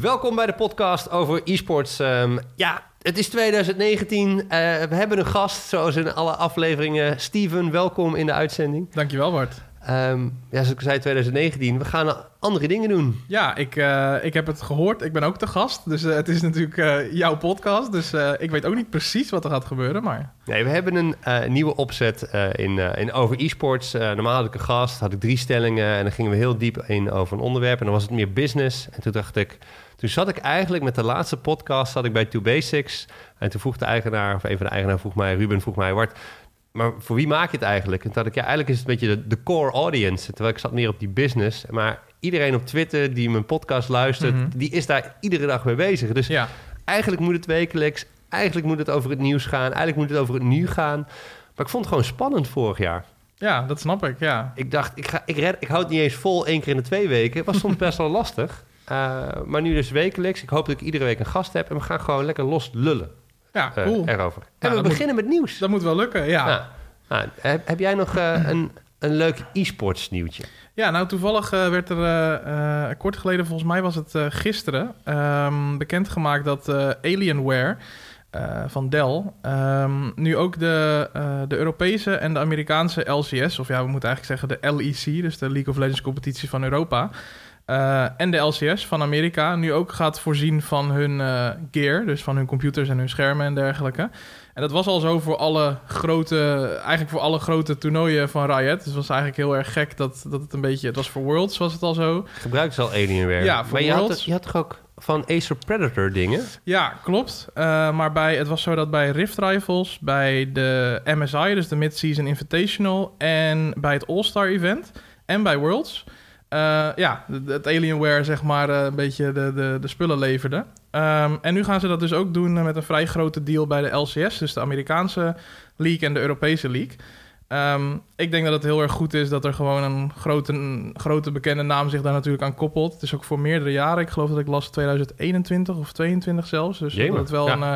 Welkom bij de podcast over e-sports. Ehm, ja, het is 2019. Eh, we hebben een gast, zoals in alle afleveringen. Steven, welkom in de uitzending. Dankjewel, Bart. Ehm, ja, zoals ik zei, 2019. We gaan andere dingen doen. Ja, ik, uh, ik heb het gehoord. Ik ben ook de gast. Dus uh, het is natuurlijk uh, jouw podcast. Dus ik weet ook niet precies wat er gaat gebeuren. Maar... Nee, we hebben een nieuwe opzet in, in over e-sports. normaal had ik een gast, had ik drie stellingen. En dan gingen we heel diep in over een onderwerp. En dan was het meer business. En toen dacht ik... Toen zat ik eigenlijk met de laatste podcast zat ik bij Two Basics. En toen vroeg de eigenaar, of een van de eigenaren vroeg mij, Ruben vroeg mij, Wart, maar voor wie maak je het eigenlijk? En toen ik, ja, eigenlijk is het een beetje de, core audience. Terwijl ik zat meer op die business. Maar iedereen op Twitter die mijn podcast luistert, mhm. die is daar iedere dag mee bezig. Dus ja. eigenlijk moet het wekelijks, eigenlijk moet het over het nieuws gaan, eigenlijk moet het over het nu gaan. Maar ik vond het gewoon spannend vorig jaar. Ja, dat snap ik, ja. Ik dacht, ik, ga, ik, red, ik houd het niet eens vol één keer in de twee weken. Het was soms best wel lastig. Uh, maar nu dus wekelijks. Ik hoop dat ik iedere week een gast heb en we gaan gewoon lekker los lullen. Ja, eh, cool. erover. En we beginnen met nieuws. Dat moet wel lukken, ja. Nou, heb, heb, jij nog uh, een, een leuk e-sports nieuwtje? Ja, nou toevallig werd er kort geleden, volgens mij was het gisteren, um, bekendgemaakt dat Alienware... Uh, van Dell. Um, nu ook de, uh, de Europese en de Amerikaanse LCS, of ja, we moeten eigenlijk zeggen de LEC, dus de League of Legends competitie van Europa. Uh, en de LCS van Amerika nu ook gaat voorzien van hun uh, gear, dus van hun computers en hun schermen en dergelijke. En dat was al zo voor alle grote, eigenlijk voor alle grote toernooien van Riot. Dus het was eigenlijk heel erg gek dat, dat het een beetje, het was voor Worlds was het al zo. Gebruikt ze al Alienware. Ja, voor maar je. Had, je had toch ook van Acer Predator dingen? Ja, klopt. Uh, maar bij, het was zo dat bij Rift Rivals, bij de MSI, dus de Mid-Season Invitational, en bij het All-Star Event en bij Worlds uh, ja, het Alienware zeg maar uh, een beetje de, de, de spullen leverde. Um, en nu gaan ze dat dus ook doen met een vrij grote deal bij de LCS, dus de Amerikaanse league en de Europese league. Um, ik denk dat het heel erg goed is dat er gewoon een grote, een grote bekende naam zich daar natuurlijk aan koppelt. Het is ook voor meerdere jaren. Ik geloof dat ik las 2021 of 22 zelfs. Dus dat het wel een uh,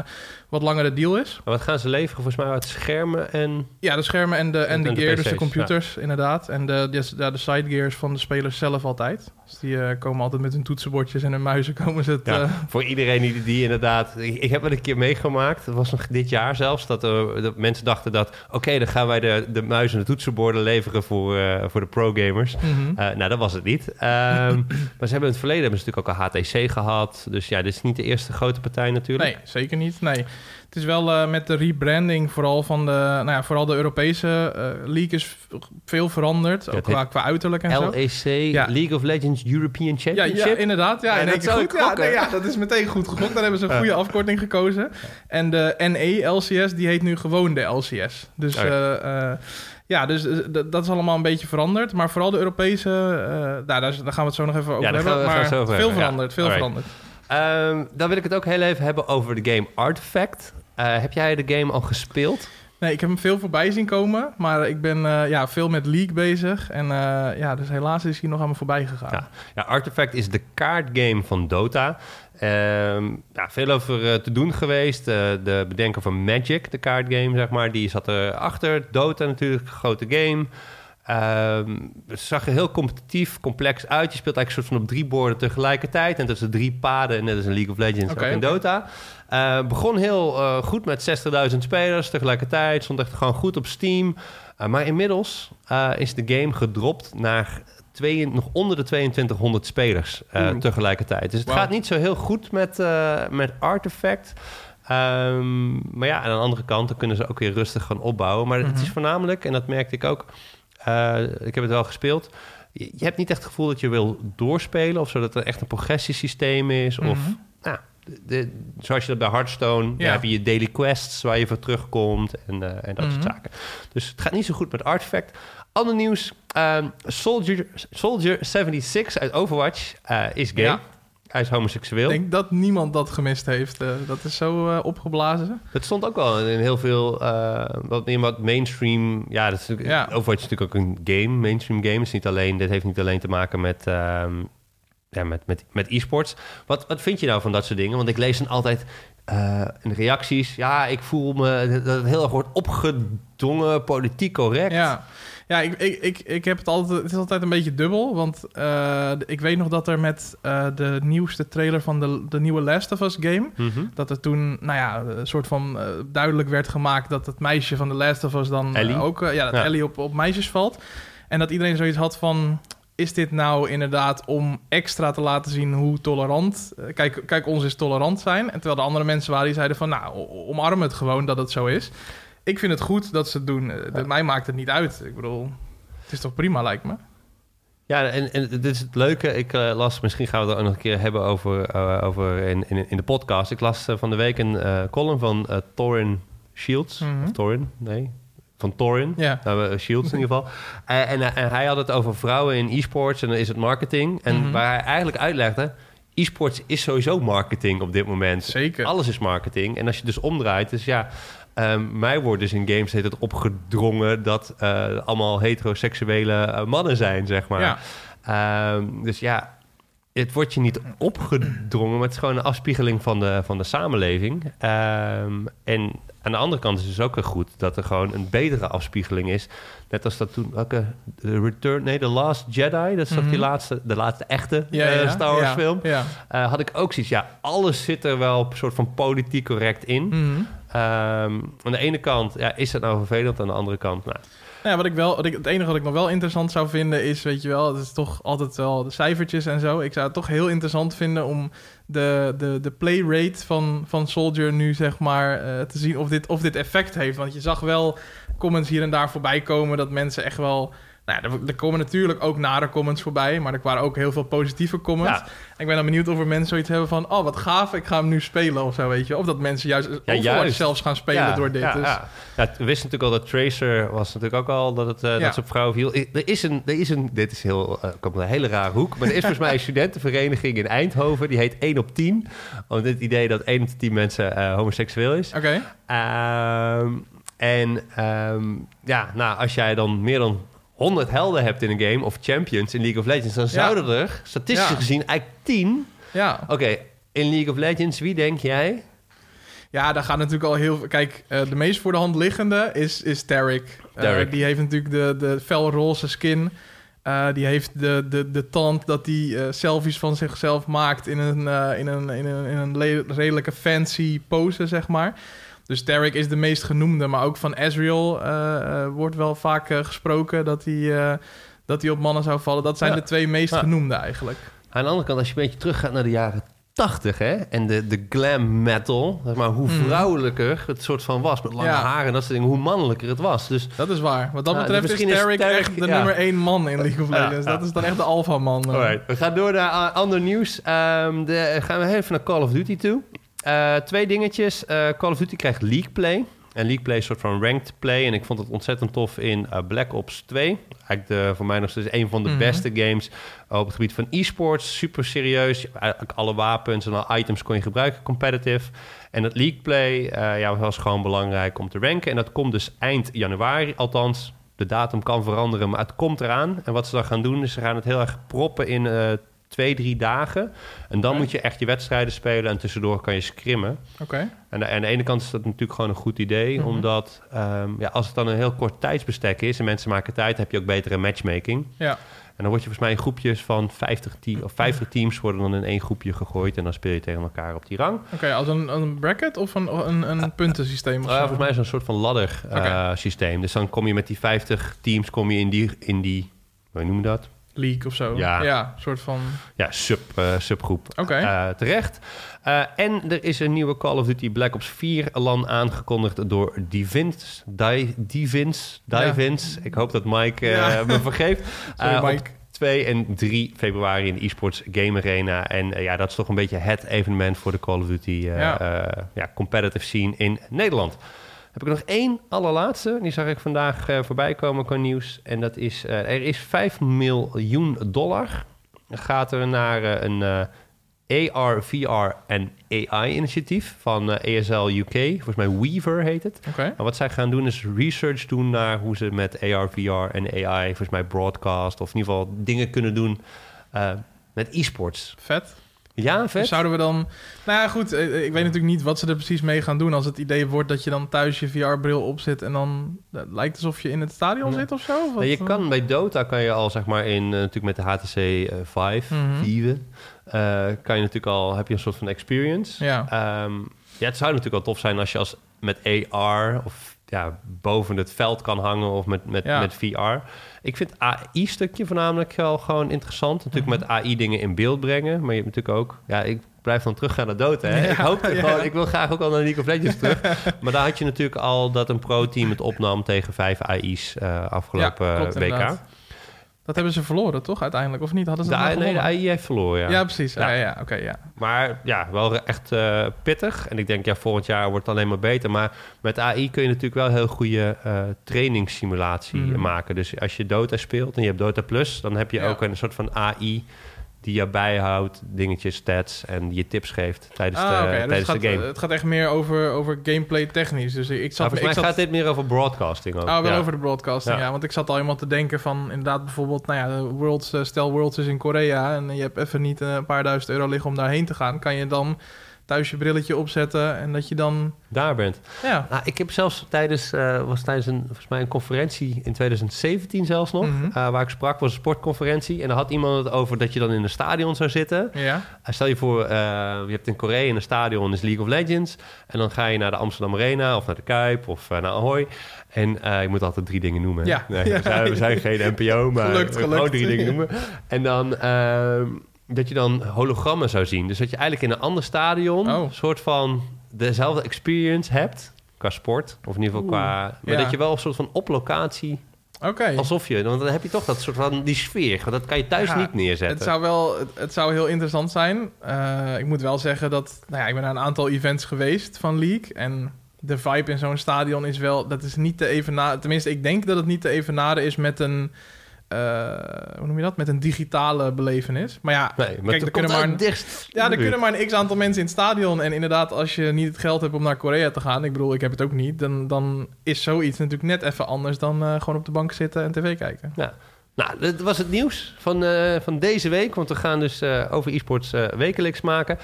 wat langere deal is. Maar wat gaan ze leveren? Volgens mij uit schermen en... Ja, de schermen en de, en, de gear, dus de computers inderdaad. En de, de, de, de side gears van de spelers zelf altijd. Dus die uh, komen altijd met hun toetsenbordjes en hun muizen komen ze het... Ja, uh... voor iedereen die, die inderdaad... Ik, ik, heb het een keer meegemaakt. Dat was nog dit jaar zelfs. Dat, dat mensen dachten dat... Oké, okay, dan gaan wij de, de muizen en de toetsenborden leveren voor, uh, voor de pro-gamers. Mm -hmm. uh, nou, dat was het niet. Um, maar ze hebben in het verleden hebben ze natuurlijk ook al HTC gehad. Dus ja, dit is niet de eerste grote partij natuurlijk. Nee, zeker niet. Nee. Het is wel uh, met de rebranding vooral van de... Nou ja, vooral de Europese league is veel veranderd. Ja, ook qua, qua uiterlijk en LEC, zo. Ja. League of Legends European Championship. Ja, ja inderdaad. Ja, en dat, goed. Ja, nee, ja, dat is meteen goed gegokt. Daar hebben ze een goede afkorting gekozen. En de NE LCS, die heet nu gewoon de LCS. Dus... Oh, ja, dus dat is allemaal een beetje veranderd. Maar vooral de Europese, uh, nou, daar, daar, gaan we het zo nog even over ja, hebben. Maar veel hebben. veranderd, veel veranderd. Um, dan wil ik het ook heel even hebben over de game Artifact. Uh, heb jij de game al gespeeld? Nee, ik heb hem veel voorbij zien komen. Maar ik ben uh, ja, veel met League bezig. En ja, dus helaas is hij nog aan me voorbij gegaan. Ja, ja Artifact is de kaartgame van Dota. Um, ja, veel over uh, te doen geweest. De bedenker van Magic, de kaartgame, zeg maar, die zat erachter. Dota natuurlijk, grote game. Um, het zag er heel competitief, complex uit. Je speelt eigenlijk een soort van op drie borden tegelijkertijd. En tussen drie paden, net als in League of Legends okay, in Dota. Uh, begon heel uh, goed met 60.000 spelers tegelijkertijd. Stond echt gewoon goed op Steam. Uh, maar inmiddels is de game gedropt naar twee, nog onder de 2200 spelers uh, tegelijkertijd. Dus het wow. gaat niet zo heel goed met, met Artifact. Um, maar ja, aan de andere kant dan kunnen ze ook weer rustig gaan opbouwen. Maar mm -hmm. het is voornamelijk, en dat merkte ik ook... Uh, ik heb het wel gespeeld... Je, je hebt niet echt het gevoel dat je wil doorspelen... of zodat er echt een progressiesysteem is. Of nou, de, de, zoals je dat bij Hearthstone... Ja. heb je je daily quests waar je voor terugkomt... en, en dat soort zaken. Dus het gaat niet zo goed met Artifact... Ander nieuws. Um, Soldier, Soldier 76 uit Overwatch uh, is gay. Ja. Hij is homoseksueel. Ik denk dat niemand dat gemist heeft. Uh, dat is zo uh, opgeblazen. Het stond ook wel in heel veel... wat, in wat mainstream... Ja, dat is natuurlijk, ja. Overwatch is natuurlijk ook een game. Mainstream games. Niet alleen, dit heeft niet alleen te maken met... Um, ja, met, met, met e-sports. Wat, wat vind je nou van dat soort dingen? Want ik lees dan altijd uh, in de reacties... Ja, ik voel me dat het heel erg wordt opgedongen, politiek correct. Ja. Ja, ik, ik, ik, ik heb het altijd, het is altijd een beetje dubbel. Want uh, ik weet nog dat er met uh, de nieuwste trailer van de, de nieuwe Last of Us game. Mm -hmm. Dat er toen, nou ja, een soort van uh, duidelijk werd gemaakt dat het meisje van de Last of Us dan Ellie. ook. ja, dat Ja. Ellie op, op meisjes valt. En dat iedereen zoiets had van. Is dit nou inderdaad om extra te laten zien hoe tolerant... eh, Kijk, kijk, ons is tolerant zijn. En terwijl de andere mensen waren die zeiden van... Nou, omarm het gewoon dat het zo is. Ik vind het goed dat ze het doen. Eh, Mij maakt het niet uit. Ik bedoel, het is toch prima, lijkt me. Ja, en, en dit is het leuke. Ik eh, las, misschien gaan we het ook nog een keer hebben over, eh, over in, in, in de podcast. Ik las van de week een column van Torin Shields. Of Torin, nee. Van Torin. Ja. Nou, Shields in ieder geval. En, en hij had het over vrouwen in e-sports en dan is het marketing. En Mhm. waar hij eigenlijk uitlegde... e-sports is sowieso marketing op dit moment. Zeker. Alles is marketing. En als je dus omdraait, dus ja... ehm, mij wordt dus in games heet het opgedrongen... dat eh, allemaal heteroseksuele eh, mannen zijn, zeg maar. Ja. Ehm, dus ja, het wordt je niet opgedrongen... maar het is gewoon een afspiegeling van de, van de samenleving. Ehm, en aan de andere kant is het dus ook goed... dat er gewoon een betere afspiegeling is. Net als dat toen... De Return... Nee, The Last Jedi. Dat is die Mhm. laatste, de laatste echte Ja, eh, ja, Star Wars ja, film. Eh, had ik ook zoiets... Ja, alles zit er wel een soort van politiek correct in. Ehm, aan de ene kant ja, is het nou vervelend. Aan de andere kant... Nou ja, wat ik wel, wat ik, het enige wat ik nog wel interessant zou vinden is, weet je wel, het is toch altijd wel de cijfertjes en zo. Ik zou het toch heel interessant vinden om de, de, de play rate van, van Soldier nu, zeg maar, eh, te zien of dit, of dit effect heeft. Want je zag wel comments hier en daar voorbij komen dat mensen echt wel... Nou ja, er, er komen natuurlijk ook nare comments voorbij, maar er waren ook heel veel positieve comments. Ja. Ik ben dan benieuwd of er mensen zoiets hebben van, oh wat gaaf, ik ga hem nu spelen of zo, weet je. Of dat mensen juist, Overwatch juist. zelfs gaan spelen ja, door dit. Ja, dus. ja. Ja, we wisten natuurlijk al dat Tracer was natuurlijk ook al dat, het, eh, Ja. dat ze op vrouwen viel. Er is een, er is een dit is heel, eh komt een hele rare hoek, maar er is volgens mij een studentenvereniging in Eindhoven, die heet 1 op 10. Om dit idee dat 1 op de 10 mensen eh, homoseksueel is. Oké, Ehm, en ehm, ja, nou, als jij dan meer dan 100 helden hebt in een game, of champions in League of Legends, dan zouden er statistisch gezien eigenlijk 10. ja. Oké, in League of Legends, wie denk jij? Ja, daar gaat natuurlijk al heel veel... Kijk, eh, de meest voor de hand liggende is, is Tarek. Eh, die heeft natuurlijk de, de felroze skin. Eh, die heeft de, de, de tand dat hij selfies van zichzelf maakt... in een, in een, in een, in een redelijke fancy pose, zeg maar. Dus Tarek is de meest genoemde. Maar ook van Ezreal eh, eh, wordt wel vaak eh, gesproken... Dat hij, dat hij op mannen zou vallen. Dat zijn Ja. de twee meest Ja. genoemde eigenlijk. Aan de andere kant, als je een beetje teruggaat naar de jaren 80, hè, en de, de glam metal, zeg maar, hoe Mhm. vrouwelijker het soort van was, met lange Ja. haar en dat soort dingen, hoe mannelijker het was. Dus Dat is waar. Wat dat betreft is Tarek- echt de nummer één man in League of Legends. Dat is dan echt de alpha-man. eh. Alright, we gaan door naar ander nieuws. Ehm, de, gaan we even naar Call of Duty toe. Eh, twee dingetjes. Eh, Call of Duty krijgt League Play. En League Play is een soort van ranked play. En ik vond het ontzettend tof in eh, Black Ops 2. Eigenlijk de, voor mij nog steeds een van de Mhm. beste games op het gebied van e-sports. Super serieus. Eigenlijk alle wapens en alle items kon je gebruiken, competitive. En het League Play ja, was gewoon belangrijk om te ranken. En dat komt dus eind januari. Althans, de datum kan veranderen, maar het komt eraan. En wat ze dan gaan doen, is ze gaan het heel erg proppen in twee, drie dagen. En dan moet je echt je wedstrijden spelen en tussendoor kan je scrimmen. Oké. En aan de ene kant is dat natuurlijk gewoon een goed idee, Mhm. omdat ehm, ja, als het dan een heel kort tijdsbestek is en mensen maken tijd, heb je ook betere matchmaking. Ja. En dan word je volgens mij in groepjes van 50, team, of 50 teams worden dan in één groepje gegooid en dan speel je tegen elkaar op die rang. Oké, als een, een bracket of een, een, een puntensysteem of Uh, volgens mij is het een soort van ladder Oké. systeem. Dus dan kom je met die 50 teams kom je in die, in die hoe noem je dat? League of zo. Ja. Ja, een soort van... Ja, sub, eh, subgroep Oké. eh, terecht. Eh, en er is een nieuwe Call of Duty Black Ops 4 LAN aangekondigd door Divins. Di, Divins, Ja. Divins. Ik hoop dat Mike Ja. me vergeeft. Sorry, Mike. 2 en 3 februari in de eSports Game Arena. En ja, dat is toch een beetje het evenement voor de Call of Duty Ja. ja, competitive scene in Nederland. Heb ik nog één allerlaatste. Die zag ik vandaag eh, voorbij komen qua nieuws. En dat is, eh, er is 5 miljoen dollar. Gaat er naar eh, een AR, VR en AI-initiatief van ESL UK. Volgens mij Weaver heet het. En wat zij gaan doen is research doen naar hoe ze met AR, VR en AI, volgens mij broadcast of in ieder geval dingen kunnen doen met e-sports. Vet. Ja, Dus vet. zouden we dan... Nou ja, goed. eh, Ik weet natuurlijk niet wat ze er precies mee gaan doen. Als het idee wordt dat je dan thuis je VR-bril opzet... en dan eh, het lijkt alsof je in het stadion Ja. zit of zo. Wat? Nee, je kan bij Dota kan je al zeg maar in eh, natuurlijk met de HTC eh, 5, Mhm. 4, eh, kan je natuurlijk al heb je een soort van experience. Ja. Ehm, ja, het zou natuurlijk wel tof zijn als je als met AR of ja, boven het veld kan hangen of met, met, Ja. met VR. Ik vind AI-stukje voornamelijk wel gewoon interessant. Natuurlijk Mhm. met AI dingen in beeld brengen, maar je hebt natuurlijk ook... Ja, ik blijf dan teruggaan naar Dota. Hè? Ja, ik, hoop ja. gewoon, ik wil graag ook al naar League of Legends terug. maar daar had je natuurlijk al dat een pro-team het opnam tegen vijf AI's eh, afgelopen klopt, WK. inderdaad. Dat hebben ze verloren, toch? Uiteindelijk, of niet? Hadden ze De, het nee, de gewonnen? AI heeft verloren, ja. Ja, precies. Ja. Ja, ja, oké, ja. Maar ja, wel echt eh, pittig. En ik denk, ja, volgend jaar wordt het alleen maar beter. Maar met AI kun je natuurlijk wel heel goede eh trainingssimulatie Mhm. maken. Dus als je Dota speelt en je hebt Dota Plus... dan heb je Ja. ook een soort van AI die je bijhoudt, dingetjes, stats... en je tips geeft tijdens Ah, de. Dus het, tijdens gaat, de game. het gaat echt meer over, over gameplay technisch. Dus ik zat... volgens mij ik zat gaat dit meer over broadcasting ook. Oh, wel ja. over de broadcasting, Ja. ja. Want ik zat al helemaal te denken van... inderdaad bijvoorbeeld, nou ja, de Worlds, eh, stel Worlds is in Korea... en je hebt even niet eh, een paar duizend euro liggen om daarheen te gaan... kan je dan thuis je brilletje opzetten en dat je dan... Daar bent. Ja, Nou, ik heb zelfs tijdens, eh, was tijdens een, volgens mij een conferentie in 2017 zelfs nog, Mhm. eh, waar ik sprak, was een sportconferentie. En daar had iemand het over dat je dan in een stadion zou zitten. ja. Uh, Stel je voor, eh, je hebt in Korea een stadion is League of Legends. En dan ga je naar de Amsterdam Arena of naar de Kuip of eh, naar Ahoy. En eh, je moet altijd drie dingen noemen. Ja. Nee, we, zijn, we zijn geen NPO, maar Gelukt, we gewoon gelukt. drie dingen noemen. En dan ehm, dat je dan hologrammen zou zien. Dus dat je eigenlijk in een ander stadion Oh. een soort van dezelfde experience hebt. Qua sport, of in ieder geval qua... Maar ja. dat je wel een soort van op locatie, Oké. alsof je... Want dan heb je toch dat soort van die sfeer. Want dat kan je thuis Ja, niet neerzetten. Het zou wel, het, het zou heel interessant zijn. Eh, ik moet wel zeggen dat, nou ja, ik ben naar een aantal events geweest van League en de vibe in zo'n stadion is wel, dat is niet te evenaren. Tenminste, ik denk dat het niet te evenaren is met een, eh, hoe noem je dat? Met een digitale belevenis. Maar ja, Nee, maar Kijk, er kunnen maar een- ja, er kunnen maar een x aantal mensen in het stadion. En inderdaad, als je niet het geld hebt om naar Korea te gaan, ik bedoel, ik heb het ook niet, dan, dan is zoiets natuurlijk net even anders dan eh, gewoon op de bank zitten en tv kijken. Nou, dat was het nieuws van, eh, van deze week. Want we gaan dus over e-sports wekelijks maken.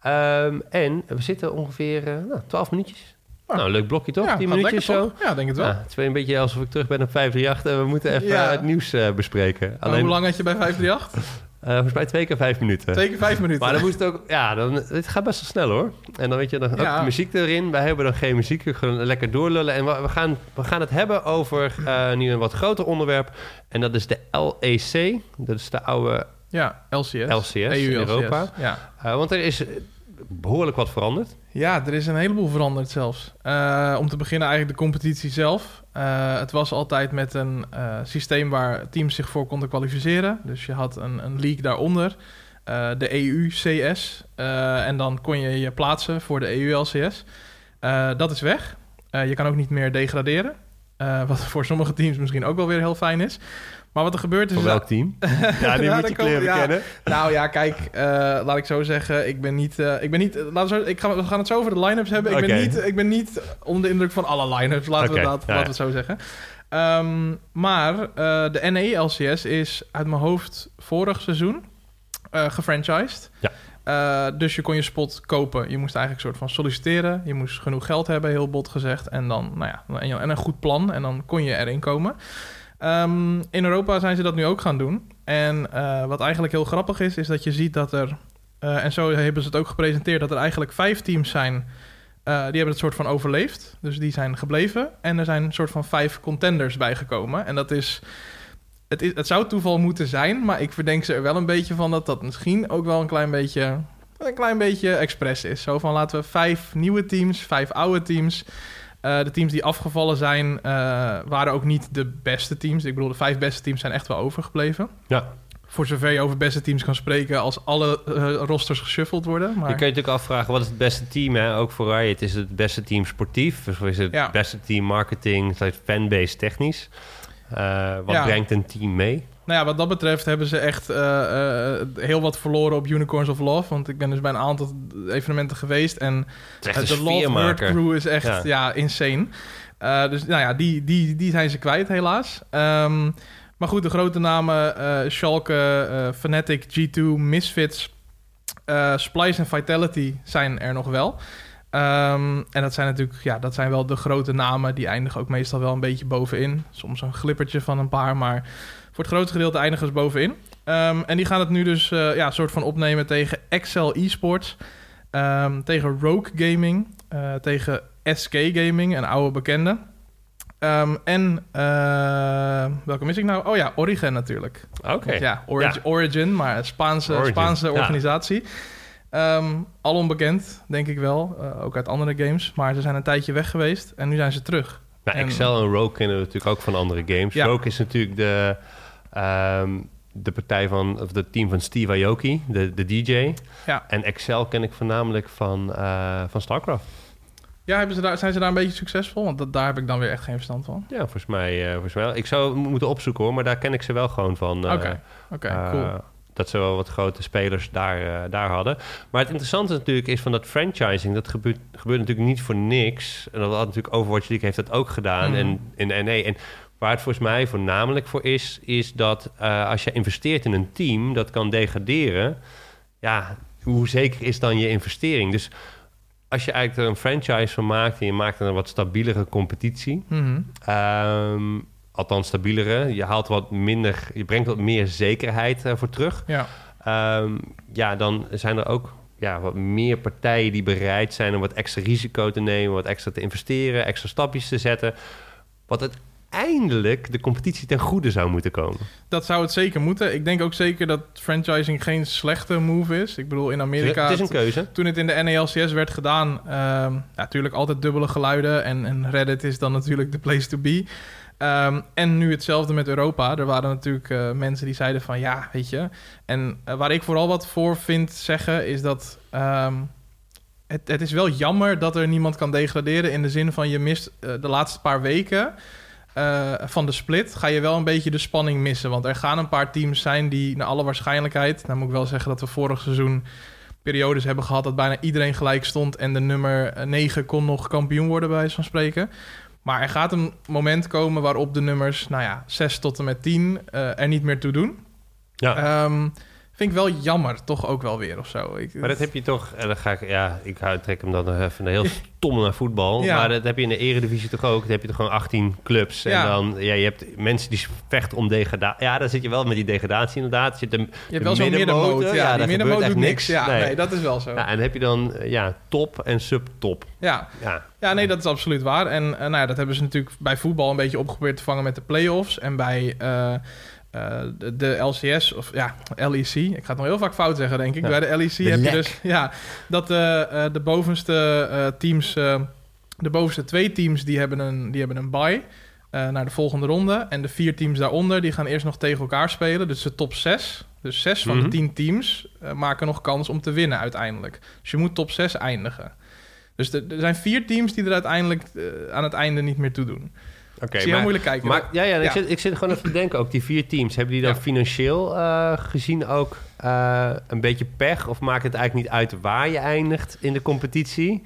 Ehm, en we zitten ongeveer nou, 12 minuutjes. Ah. Nou, leuk blokje toch? Ja, 10 gaat minuutjes zo. Ja, denk het wel. Ja, het is weer een beetje alsof ik terug ben op 538 en we moeten even Ja. het nieuws eh, bespreken. Alleen, hoe lang had je bij 538? eh, volgens mij twee keer vijf minuten. Twee keer vijf minuten. Maar dan moest het ook, ja, dan, het gaat best wel snel hoor. En dan weet je, dan ook de muziek erin. Wij hebben dan geen muziek, we gaan lekker doorlullen. En we, we gaan, we gaan het hebben over eh, nu een wat groter onderwerp. En dat is de LEC. Dat is de oude Ja, LCS. LCS in EU Europa. Ja. Uh, want er is behoorlijk wat veranderd. Ja, er is een heleboel veranderd zelfs. Eh, om te beginnen eigenlijk de competitie zelf. Eh, het was altijd met een eh, systeem waar teams zich voor konden kwalificeren. Dus je had een, een league daaronder. de EU-CS. en dan kon je je plaatsen voor de EU-LCS. Dat is weg. Je kan ook niet meer degraderen. Wat voor sommige teams misschien ook wel weer heel fijn is. Maar wat er gebeurt is... Van welk team? ja, die moet je kleren ja. kennen. Nou ja, kijk, eh, laat ik zo zeggen. Ik ben niet. eh, ik ben niet. eh, laten we, zo, ik ga, we gaan het zo over de line-ups hebben. Ik, ben niet, ik ben niet onder de indruk van alle line-ups. Laten, we, dat, ja, laten we het zo zeggen. Ehm, maar de NE-LCS is uit mijn hoofd vorig seizoen gefranchised. Ja. Dus je kon je spot kopen. Je moest eigenlijk een soort van solliciteren. Je moest genoeg geld hebben, heel bot gezegd. En dan, nou ja, en een goed plan. En dan kon je erin komen. Ehm, in Europa zijn ze dat nu ook gaan doen. En eh, wat eigenlijk heel grappig is, is dat je ziet dat er... eh, en zo hebben ze het ook gepresenteerd... dat er eigenlijk vijf teams zijn... eh, die hebben het soort van overleefd. Dus die zijn gebleven. En er zijn een soort van vijf contenders bijgekomen. En dat is... Het, is, het zou toeval moeten zijn, maar ik verdenk ze er wel een beetje van dat dat misschien ook wel een klein beetje, een klein beetje expres is. Zo van laten we vijf nieuwe teams, vijf oude teams. Eh, de teams die afgevallen zijn, eh, waren ook niet de beste teams. Ik bedoel, de vijf beste teams zijn echt wel overgebleven. Ja. Voor zover je over beste teams kan spreken als alle eh, rosters geshuffeld worden. Maar... Je kan je natuurlijk afvragen, wat is het beste team? Hè? Ook voor Riot is het het beste team sportief? Of is het Ja. beste team marketing, fanbase technisch? Eh, wat Ja. brengt een team mee? Nou ja, wat dat betreft hebben ze echt eh, eh, heel wat verloren op Unicorns of Love. Want ik ben dus bij een aantal evenementen geweest. En Eh, de Love sfeermaker. Crew is echt Ja. ja. insane. Dus nou ja, die, die, die zijn ze kwijt helaas. Ehm, maar goed, de grote namen... Schalke, Fnatic, G2, Misfits... Splice en Vitality zijn er nog wel. Ehm, en dat zijn natuurlijk, ja, dat zijn wel de grote namen. Die eindigen ook meestal wel een beetje bovenin. Soms een glippertje van een paar, maar voor het grootste gedeelte eindigen ze bovenin. Ehm, en die gaan het nu dus uh, ja, soort van opnemen tegen Excel Esports, um, tegen Rogue Gaming, uh, tegen SK Gaming, een oude bekende. Um, en uh, welke mis ik nou? Oh ja, Origin natuurlijk. Oké. Ja, Origin, ja, Origin, maar Spaanse, Origin. Spaanse organisatie. Ja. Um, al onbekend, denk ik wel. Uh, ook uit andere games. Maar ze zijn een tijdje weg geweest en nu zijn ze terug. Nou, en, Excel en Rogue kennen we natuurlijk ook van andere games. Ja. Rogue is natuurlijk de, um, de partij van, of het team van Steve Aoki, de, de DJ. Ja. En Excel ken ik voornamelijk van, uh, van StarCraft. Ja, hebben ze daar, zijn ze daar een beetje succesvol? Want dat, daar heb ik dan weer echt geen verstand van. Ja, volgens mij, uh, volgens mij wel. Ik zou moeten opzoeken hoor, maar daar ken ik ze wel gewoon van. Oké, uh, oké, okay, uh, cool. Dat ze wel wat grote spelers daar, daar hadden. Maar het interessante natuurlijk is van dat franchising. Dat gebeurt, gebeurt natuurlijk niet voor niks. En dat had natuurlijk Overwatch League heeft dat ook gedaan. Mhm. Mm. En in NE. En waar het volgens mij voornamelijk voor is... is dat uh, als je investeert in een team dat kan degraderen... ja, hoe zeker is dan je investering? Dus als je eigenlijk er een franchise van maakt... en je maakt er een wat stabielere competitie... Mm-hmm. Um, althans stabielere. Je haalt wat minder... je brengt wat meer zekerheid uh, voor terug. Ja. Um, ja, dan zijn er ook ja, wat meer partijen die bereid zijn... om wat extra risico te nemen... wat extra te investeren, extra stapjes te zetten... wat het uiteindelijk de competitie ten goede zou moeten komen. Dat zou het zeker moeten. Ik denk ook zeker dat franchising geen slechte move is. Ik bedoel, in Amerika... Het is een keuze. Toen het in de NALCS werd gedaan... Um, ja, natuurlijk altijd dubbele geluiden. En, en Reddit is dan natuurlijk de place to be. Um, en nu hetzelfde met Europa. Er waren natuurlijk uh, mensen die zeiden van... ja, weet je... En uh, waar ik vooral wat voor vind zeggen... is dat... Um, het, het is wel jammer dat er niemand kan degraderen... in de zin van je mist uh, de laatste paar weken... Uh, van de split ga je wel een beetje de spanning missen. Want er gaan een paar teams zijn die naar alle waarschijnlijkheid... nou moet ik wel zeggen dat we vorig seizoen periodes hebben gehad... dat bijna iedereen gelijk stond... en de nummer 9 kon nog kampioen worden, bij wijze van spreken. Maar er gaat een moment komen waarop de nummers... nou ja, 6 tot en met 10 uh, er niet meer toe doen. Ja. Um, vind ik wel jammer, toch ook wel weer of zo. Ik, maar dat heb je toch, en dan ga ik, ja, ik trek hem dan nog even heel stom naar voetbal. Ja. Maar dat heb je in de eredivisie toch ook. Dan heb je toch gewoon 18 clubs. En dan, ja, je hebt mensen die vechten om degradatie. Ja, dan zit je wel met die degradatie inderdaad. Je, de, je hebt wel zo'n middenmoot. Ja, ja die middenmoot doet niks. Ja, nee. nee. dat is wel zo. Ja, en heb je dan, ja, top en subtop. Ja. ja. Ja, nee, dat is absoluut waar. En uh, nou ja, dat hebben ze natuurlijk bij voetbal een beetje opgeprobeerd te vangen met de play-offs. En bij... Uh, uh, de, de, LCS, of ja, LEC. Ik ga het nog heel vaak fout zeggen, denk ik. Ja. Bij de LEC de heb lek. je dus ja, dat uh, uh, de bovenste uh, teams, de bovenste twee teams, die hebben een, die hebben een bye naar de volgende ronde. En de vier teams daaronder, die gaan eerst nog tegen elkaar spelen. Dus de top 6, dus zes van Mhm. de tien teams, maken nog kans om te winnen uiteindelijk. Dus je moet top 6 eindigen. Dus er zijn vier teams die er uiteindelijk aan het einde niet meer toe doen. Okay, Zie je heel moeilijk kijken. Maar, ja, ja, ja. Ik, zit, ik zit gewoon even te denken, ook die vier teams, hebben die dan ja. financieel uh, gezien ook uh, een beetje pech? Of maakt het eigenlijk niet uit waar je eindigt in de competitie?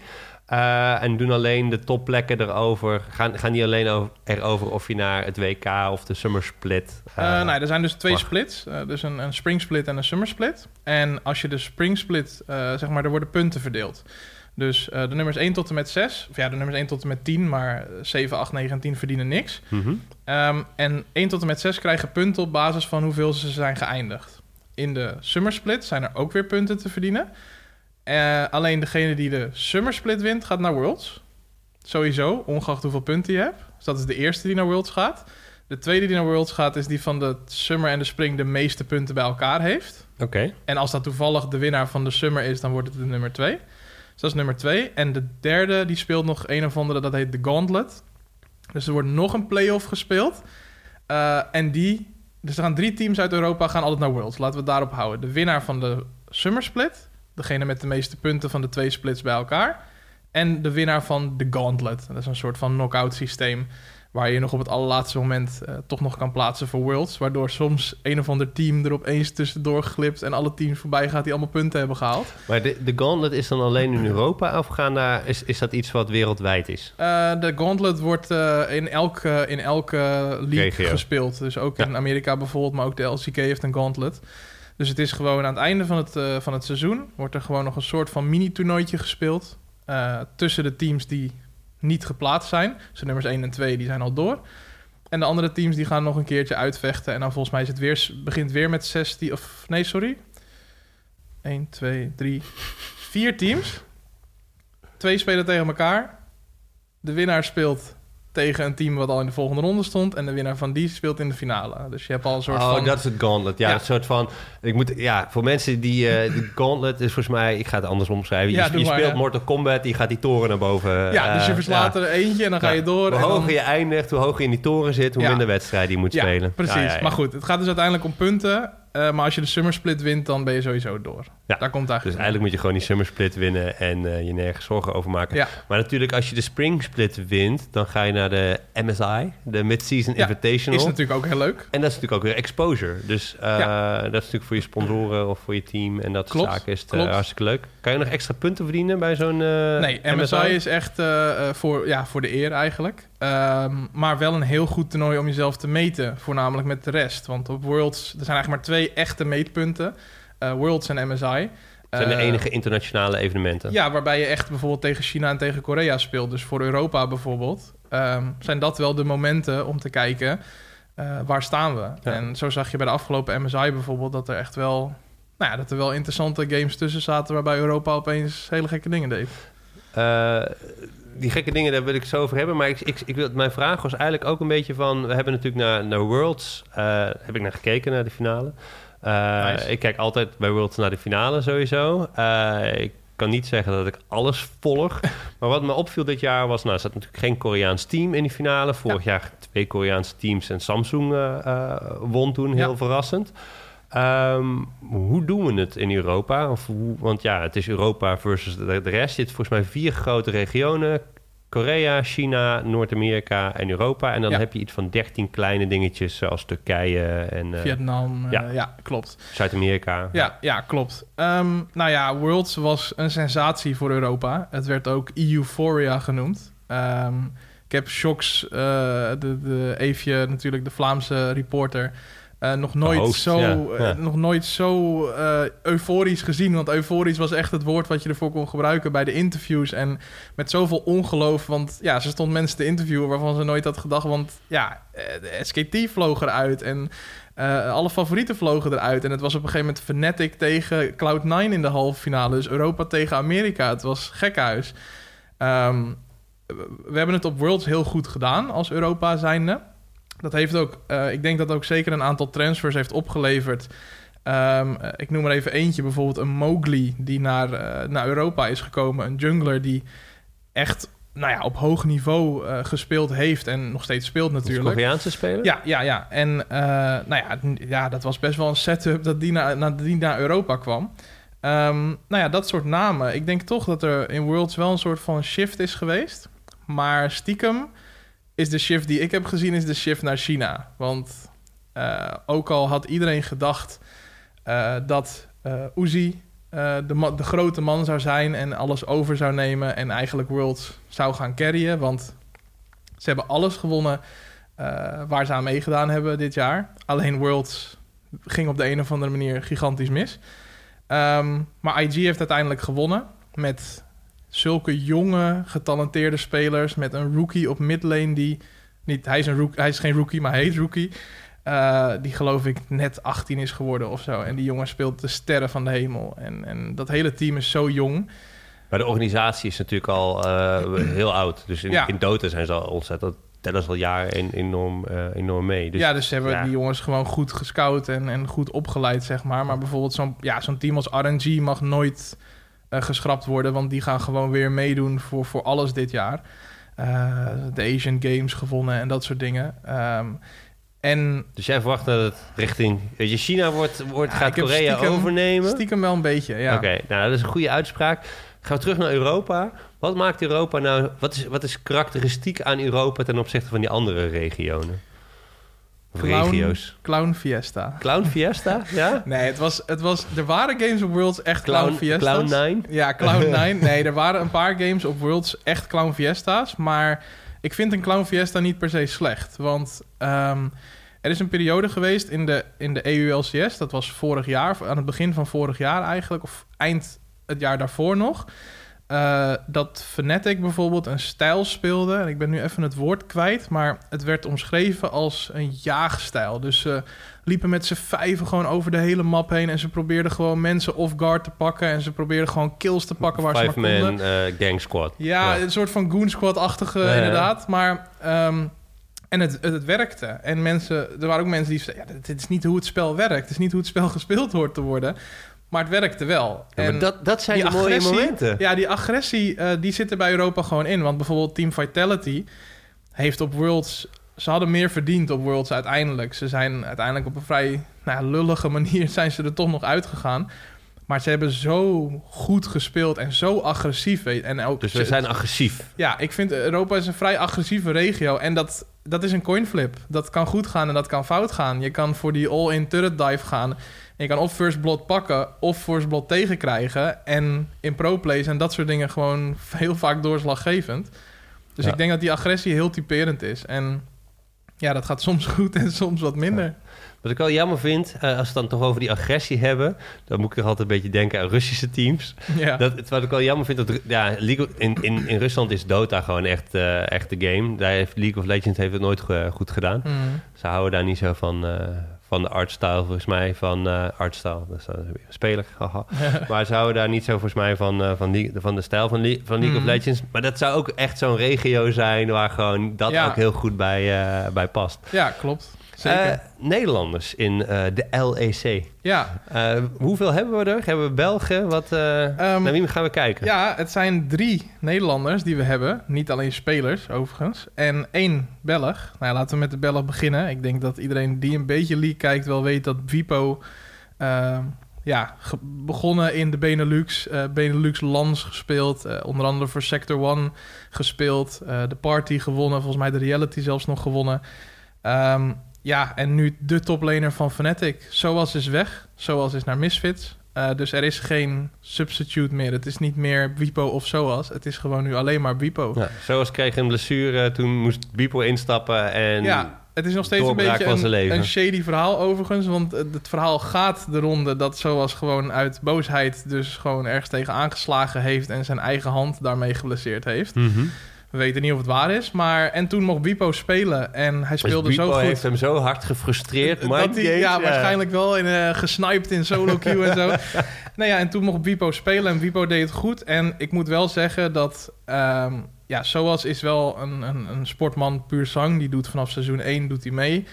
Uh, en doen alleen de topplekken erover? Gaan, gaan die alleen over, erover of je naar het WK of de Summer Split? Uh, nee, er zijn dus twee mag. splits. Uh, dus een, een Spring Split en een Summer Split. En als je de Spring Split, zeg maar, er worden punten verdeeld. Dus uh, de nummers 1 tot en met 6, of ja, de nummers 1 tot en met 10, maar 7, 8, 9 en 10 verdienen niks. Mm -hmm. um, en 1 tot en met 6 krijgen punten op basis van hoeveel ze zijn geëindigd. In de Summer Split zijn er ook weer punten te verdienen. Uh, alleen degene die de Summer Split wint, gaat naar Worlds. Sowieso, ongeacht hoeveel punten je hebt. Dus dat is de eerste die naar Worlds gaat. De tweede die naar Worlds gaat, is die van de Summer en de Spring de meeste punten bij elkaar heeft. Oké. Okay. En als dat toevallig de winnaar van de Summer is, dan wordt het de nummer 2. Dus dat is nummer twee. En de derde, die speelt nog een of andere, dat heet de Gauntlet. Dus er wordt nog een play-off gespeeld. Uh, en die... Dus er gaan drie teams uit Europa gaan altijd naar Worlds. Laten we het daarop houden. De winnaar van de Summer Split. Degene met de meeste punten van de twee splits bij elkaar. En de winnaar van de Gauntlet. Dat is een soort van knock-out systeem... waar je nog op het allerlaatste moment uh, toch nog kan plaatsen voor Worlds. Waardoor soms een of ander team er opeens tussendoor glipt... en alle teams voorbij gaat die allemaal punten hebben gehaald. Maar de, de Gauntlet is dan alleen in Europa of gaan daar, is, is dat iets wat wereldwijd is? Uh, de Gauntlet wordt uh, in, elke, in elke league gespeeld. Dus ook ja. in Amerika bijvoorbeeld, maar ook de LCK heeft een Gauntlet. Dus het is gewoon aan het einde van het, eh, van het seizoen... wordt er gewoon nog een soort van mini-toernooitje gespeeld... eh, tussen de teams die niet geplaatst zijn. Dus nummers 1 en 2 die zijn al door. En de andere teams die gaan nog een keertje uitvechten. En dan volgens mij is het weer, begint weer met 16... Of nee, sorry. 1, 2, 3, 4 teams. Twee spelen tegen elkaar. De winnaar speelt tegen een team wat al in de volgende ronde stond. En de winnaar van die speelt in de finale. Dus je hebt al een soort oh, van... dat is het gauntlet. Ja, Ja. een soort van... Ik moet, ja, voor mensen die... eh de gauntlet is volgens mij... Ik ga het anders omschrijven. Ja, je doe je maar, speelt ja. Mortal Kombat, die gaat die toren naar boven. ja, dus je eh, verslaat er eentje en dan ga je door. Hoe en dan- hoger je eindigt, hoe hoger je in die toren zit... hoe minder wedstrijden je moet spelen. precies. Maar goed, het gaat dus uiteindelijk om punten. Eh, maar als je de Summer Split wint, dan ben je sowieso door. Ja. Daar komt het Dus eigenlijk eigenlijk moet je gewoon die Summer Split winnen... en eh, je nergens zorgen over maken. Ja. Maar natuurlijk, als je de Spring Split wint... dan ga je naar de MSI, de Mid-Season Ja, Invitational. Is natuurlijk ook heel leuk. En dat is natuurlijk ook weer exposure. Dus eh, dat is natuurlijk voor je sponsoren of voor je team en dat soort zaken is het hartstikke leuk. Kan je nog extra punten verdienen bij zo'n Nee, MSI, is echt voor, ja, voor de eer eigenlijk. Ehm, maar wel een heel goed toernooi om jezelf te meten. Voornamelijk met de rest. Want op Worlds, er zijn eigenlijk maar twee echte meetpunten. Eh, Worlds en MSI. zijn de Eh, enige internationale evenementen. Ja, waarbij je echt bijvoorbeeld tegen China en tegen Korea speelt. Dus voor Europa bijvoorbeeld. ehm, zijn dat wel de momenten om te kijken eh, waar staan we. Ja. En zo zag je bij de afgelopen MSI bijvoorbeeld dat er echt wel... Nou ja, dat er wel interessante games tussen zaten... waarbij Europa opeens hele gekke dingen deed. Eh, die gekke dingen, daar wil ik het zo over hebben. Maar ik, ik, ik wil, mijn vraag was eigenlijk ook een beetje van... We hebben natuurlijk naar, naar Worlds... eh, heb ik naar gekeken, naar de finale. Eh, Nice. Ik kijk altijd bij Worlds naar de finale sowieso. Ik kan niet zeggen dat ik alles volg. maar wat me opviel dit jaar was... Nou, er zat natuurlijk geen Koreaans team in die finale. Vorig jaar twee Koreaanse teams en Samsung won toen. Heel Ja. verrassend. Ehm, hoe doen we het in Europa? Of hoe, want ja, het is Europa versus de, de rest. Je hebt volgens mij vier grote regionen. Korea, China, Noord-Amerika en Europa. En dan Ja. heb je iets van 13 kleine dingetjes zoals Turkije en eh, Vietnam, eh, ja. ja. klopt. Zuid-Amerika. Ja, ja klopt. Ehm, nou ja, Worlds was een sensatie voor Europa. Het werd ook Euphoria genoemd. Ehm, ik heb Shocks, eh, de, de Eefje, natuurlijk de Vlaamse reporter... eh, nog, nooit host, zo, ja, eh, nog nooit zo eh, euforisch gezien. Want euforisch was echt het woord wat je ervoor kon gebruiken bij de interviews. En met zoveel ongeloof. Want ja, ze stond mensen te interviewen waarvan ze nooit had gedacht. Want ja, eh, de SKT vloog eruit. En eh, alle favorieten vlogen eruit. En het was op een gegeven moment Fnatic tegen Cloud9 in de halve finale. Dus Europa tegen Amerika. Het was gekhuis. Ehm, we hebben het op Worlds heel goed gedaan als Europa zijnde. Dat heeft ook, eh, ik denk dat ook zeker een aantal transfers heeft opgeleverd. Ehm, eh, ik noem er even eentje, bijvoorbeeld een Mowgli die naar, eh, naar Europa is gekomen. Een jungler die echt nou ja, op hoog niveau gespeeld heeft en nog steeds speelt natuurlijk. Koreaanse speler? Ja, ja, ja. En nou ja, ja, dat was best wel een setup dat die naar, naar, die naar Europa kwam. Ehm, nou ja, dat soort namen. Ik denk toch dat er in Worlds wel een soort van shift is geweest. Maar stiekem is de shift die ik heb gezien, is de shift naar China. Want eh, ook al had iedereen gedacht eh, dat eh Uzi de, de grote man zou zijn en alles over zou nemen en eigenlijk Worlds zou gaan carryen. Want ze hebben alles gewonnen waar ze aan meegedaan hebben dit jaar. Alleen Worlds ging op de een of andere manier gigantisch mis. Ehm, maar IG heeft uiteindelijk gewonnen met zulke jonge, getalenteerde spelers. Met een rookie op midlane die... Niet, hij, is een rook, hij is geen rookie, maar hij heet rookie. Eh, die geloof ik net 18 is geworden of zo. En die jongen speelt de sterren van de hemel. En, en dat hele team is zo jong. Maar de organisatie is natuurlijk al eh, heel oud. Dus in, Ja. in Dota zijn ze al ontzettend... tellen ze al jaren en- enorm, eh, enorm mee. Dus ja, dus ze hebben ja. die jongens gewoon goed gescout en, en goed opgeleid, zeg maar. Maar bijvoorbeeld zo'n ja, zo'n team als RNG mag nooit eh, geschrapt worden... want die gaan gewoon weer meedoen voor, voor alles dit jaar. Eh, de Asian Games gewonnen en dat soort dingen. Ehm, en Dus jij verwacht dat het richting... Weet je, China wordt, wordt, Ja, gaat Korea stiekem- overnemen? stiekem wel een beetje, ja. Oké, nou dat is een goede uitspraak. Gaan we terug naar Europa. Wat maakt Europa nou... Wat is, wat is karakteristiek aan Europa ten opzichte van die andere regionen? Clown- regio's? Clown Fiesta. Clown Fiesta, ja? Nee, het was, het was, er waren games op Worlds echt Clown, Clown, Fiesta's. Clown 9? Ja, Cloud9. Nee, er waren een paar games op Worlds echt Clown Fiesta's. Maar ik vind een Clown Fiesta niet per se slecht. Want ehm, Er is een periode geweest in de, in de EU-LCS, dat was vorig jaar, aan het begin van vorig jaar eigenlijk, of eind het jaar daarvoor nog. Eh, dat Fnatic bijvoorbeeld een stijl speelde. En ik ben nu even het woord kwijt, maar het werd omschreven als een jaagstijl. Dus ze liepen met z'n vijven gewoon over de hele map heen en ze probeerden gewoon mensen off guard te pakken en ze probeerden gewoon kills te pakken waar ze maar konden. Five-man eh, gang squad. Ja, Ja. een soort van Goon Squad-achtige Ja, inderdaad. Maar, ehm, en het, het, het werkte. En mensen, er waren ook mensen die zeiden... Ja, dit, dit is niet hoe het spel werkt. Het is niet hoe het spel gespeeld hoort te worden. Maar het werkte wel. Ja, en dat, dat zijn die mooie agressie- momenten. ja, die agressie eh, die zit er bij Europa gewoon in. Want bijvoorbeeld Team Vitality heeft op Worlds... Ze hadden meer verdiend op Worlds uiteindelijk. Ze zijn uiteindelijk op een vrij nou, lullige manier... zijn ze er toch nog uitgegaan. Maar ze hebben zo goed gespeeld en zo agressief. En ook Dus we zijn agressief. ja, ik vind Europa is een vrij agressieve regio. En dat, dat is een coinflip. Dat kan goed gaan en dat kan fout gaan. Je kan voor die all-in turret dive gaan. Je kan of first blood pakken of first blood tegenkrijgen. En in pro-plays en dat soort dingen gewoon heel vaak doorslaggevend. Dus Ja. ik denk dat die agressie heel typerend is. En ja, dat gaat soms goed en soms wat minder. Wat ik wel jammer vind, eh, als we het dan toch over die agressie hebben... dan moet ik er altijd een beetje denken aan Russische teams. Ja, Dat, wat ik wel jammer vind, dat ja, League of- in, in, in Rusland is Dota gewoon echt, eh, echt de game. Daar heeft League of Legends heeft het nooit go- goed gedaan. Mm. Ze houden daar niet zo van, eh, van de artstyle, volgens mij. Van eh artstyle, dat is dan weer een speler. haha. maar ze houden daar niet zo, volgens mij, van, eh, van, die, van de stijl van, Le- van League Mhm. of Legends. Maar dat zou ook echt zo'n regio zijn waar gewoon dat Ja. ook heel goed bij, eh, bij past. ja klopt. Zeker. Eh, Nederlanders in eh, de LEC. ja. Eh, hoeveel hebben we er? Hebben we Belgen? Wat, eh, Ehm, naar wie gaan we kijken? Ja, het zijn drie Nederlanders die we hebben. Niet alleen spelers, overigens. En één Belg. Nou ja, laten we met de Belg beginnen. Ik denk dat iedereen die een beetje League kijkt wel weet dat Vipo... ehm, ja, begonnen in de Benelux. Benelux Lands gespeeld. onder andere voor Sector One gespeeld. de Party gewonnen. Volgens mij de Reality zelfs nog gewonnen. Ehm, ja, en nu de toplaner van Fnatic. Zoals is weg. Zoals is naar Misfits. Eh, dus er is geen substitute meer. Het is niet meer Wipo of Zoals. Het is gewoon nu alleen maar Wipo. Ja, zoals kreeg een blessure, toen moest Bipo instappen en Ja, het is nog steeds een beetje een, shady verhaal overigens. Want het verhaal gaat de ronde dat Zoals gewoon uit boosheid... dus gewoon ergens tegen aangeslagen heeft... en zijn eigen hand daarmee geblesseerd heeft. Mhm. We weten niet of het waar is. Maar, en toen mocht Wipo spelen en hij speelde dus zo Bipo goed... heeft hem zo hard gefrustreerd. Dat hij, ja, waarschijnlijk wel in, eh, gesniped in solo queue en zo. nou ja, en toen mocht Wipo spelen en Wipo deed het goed. En ik moet wel zeggen dat... ehm, ja, Soas is wel een, een, een sportman puur zang. Die doet vanaf seizoen 1 doet hij mee.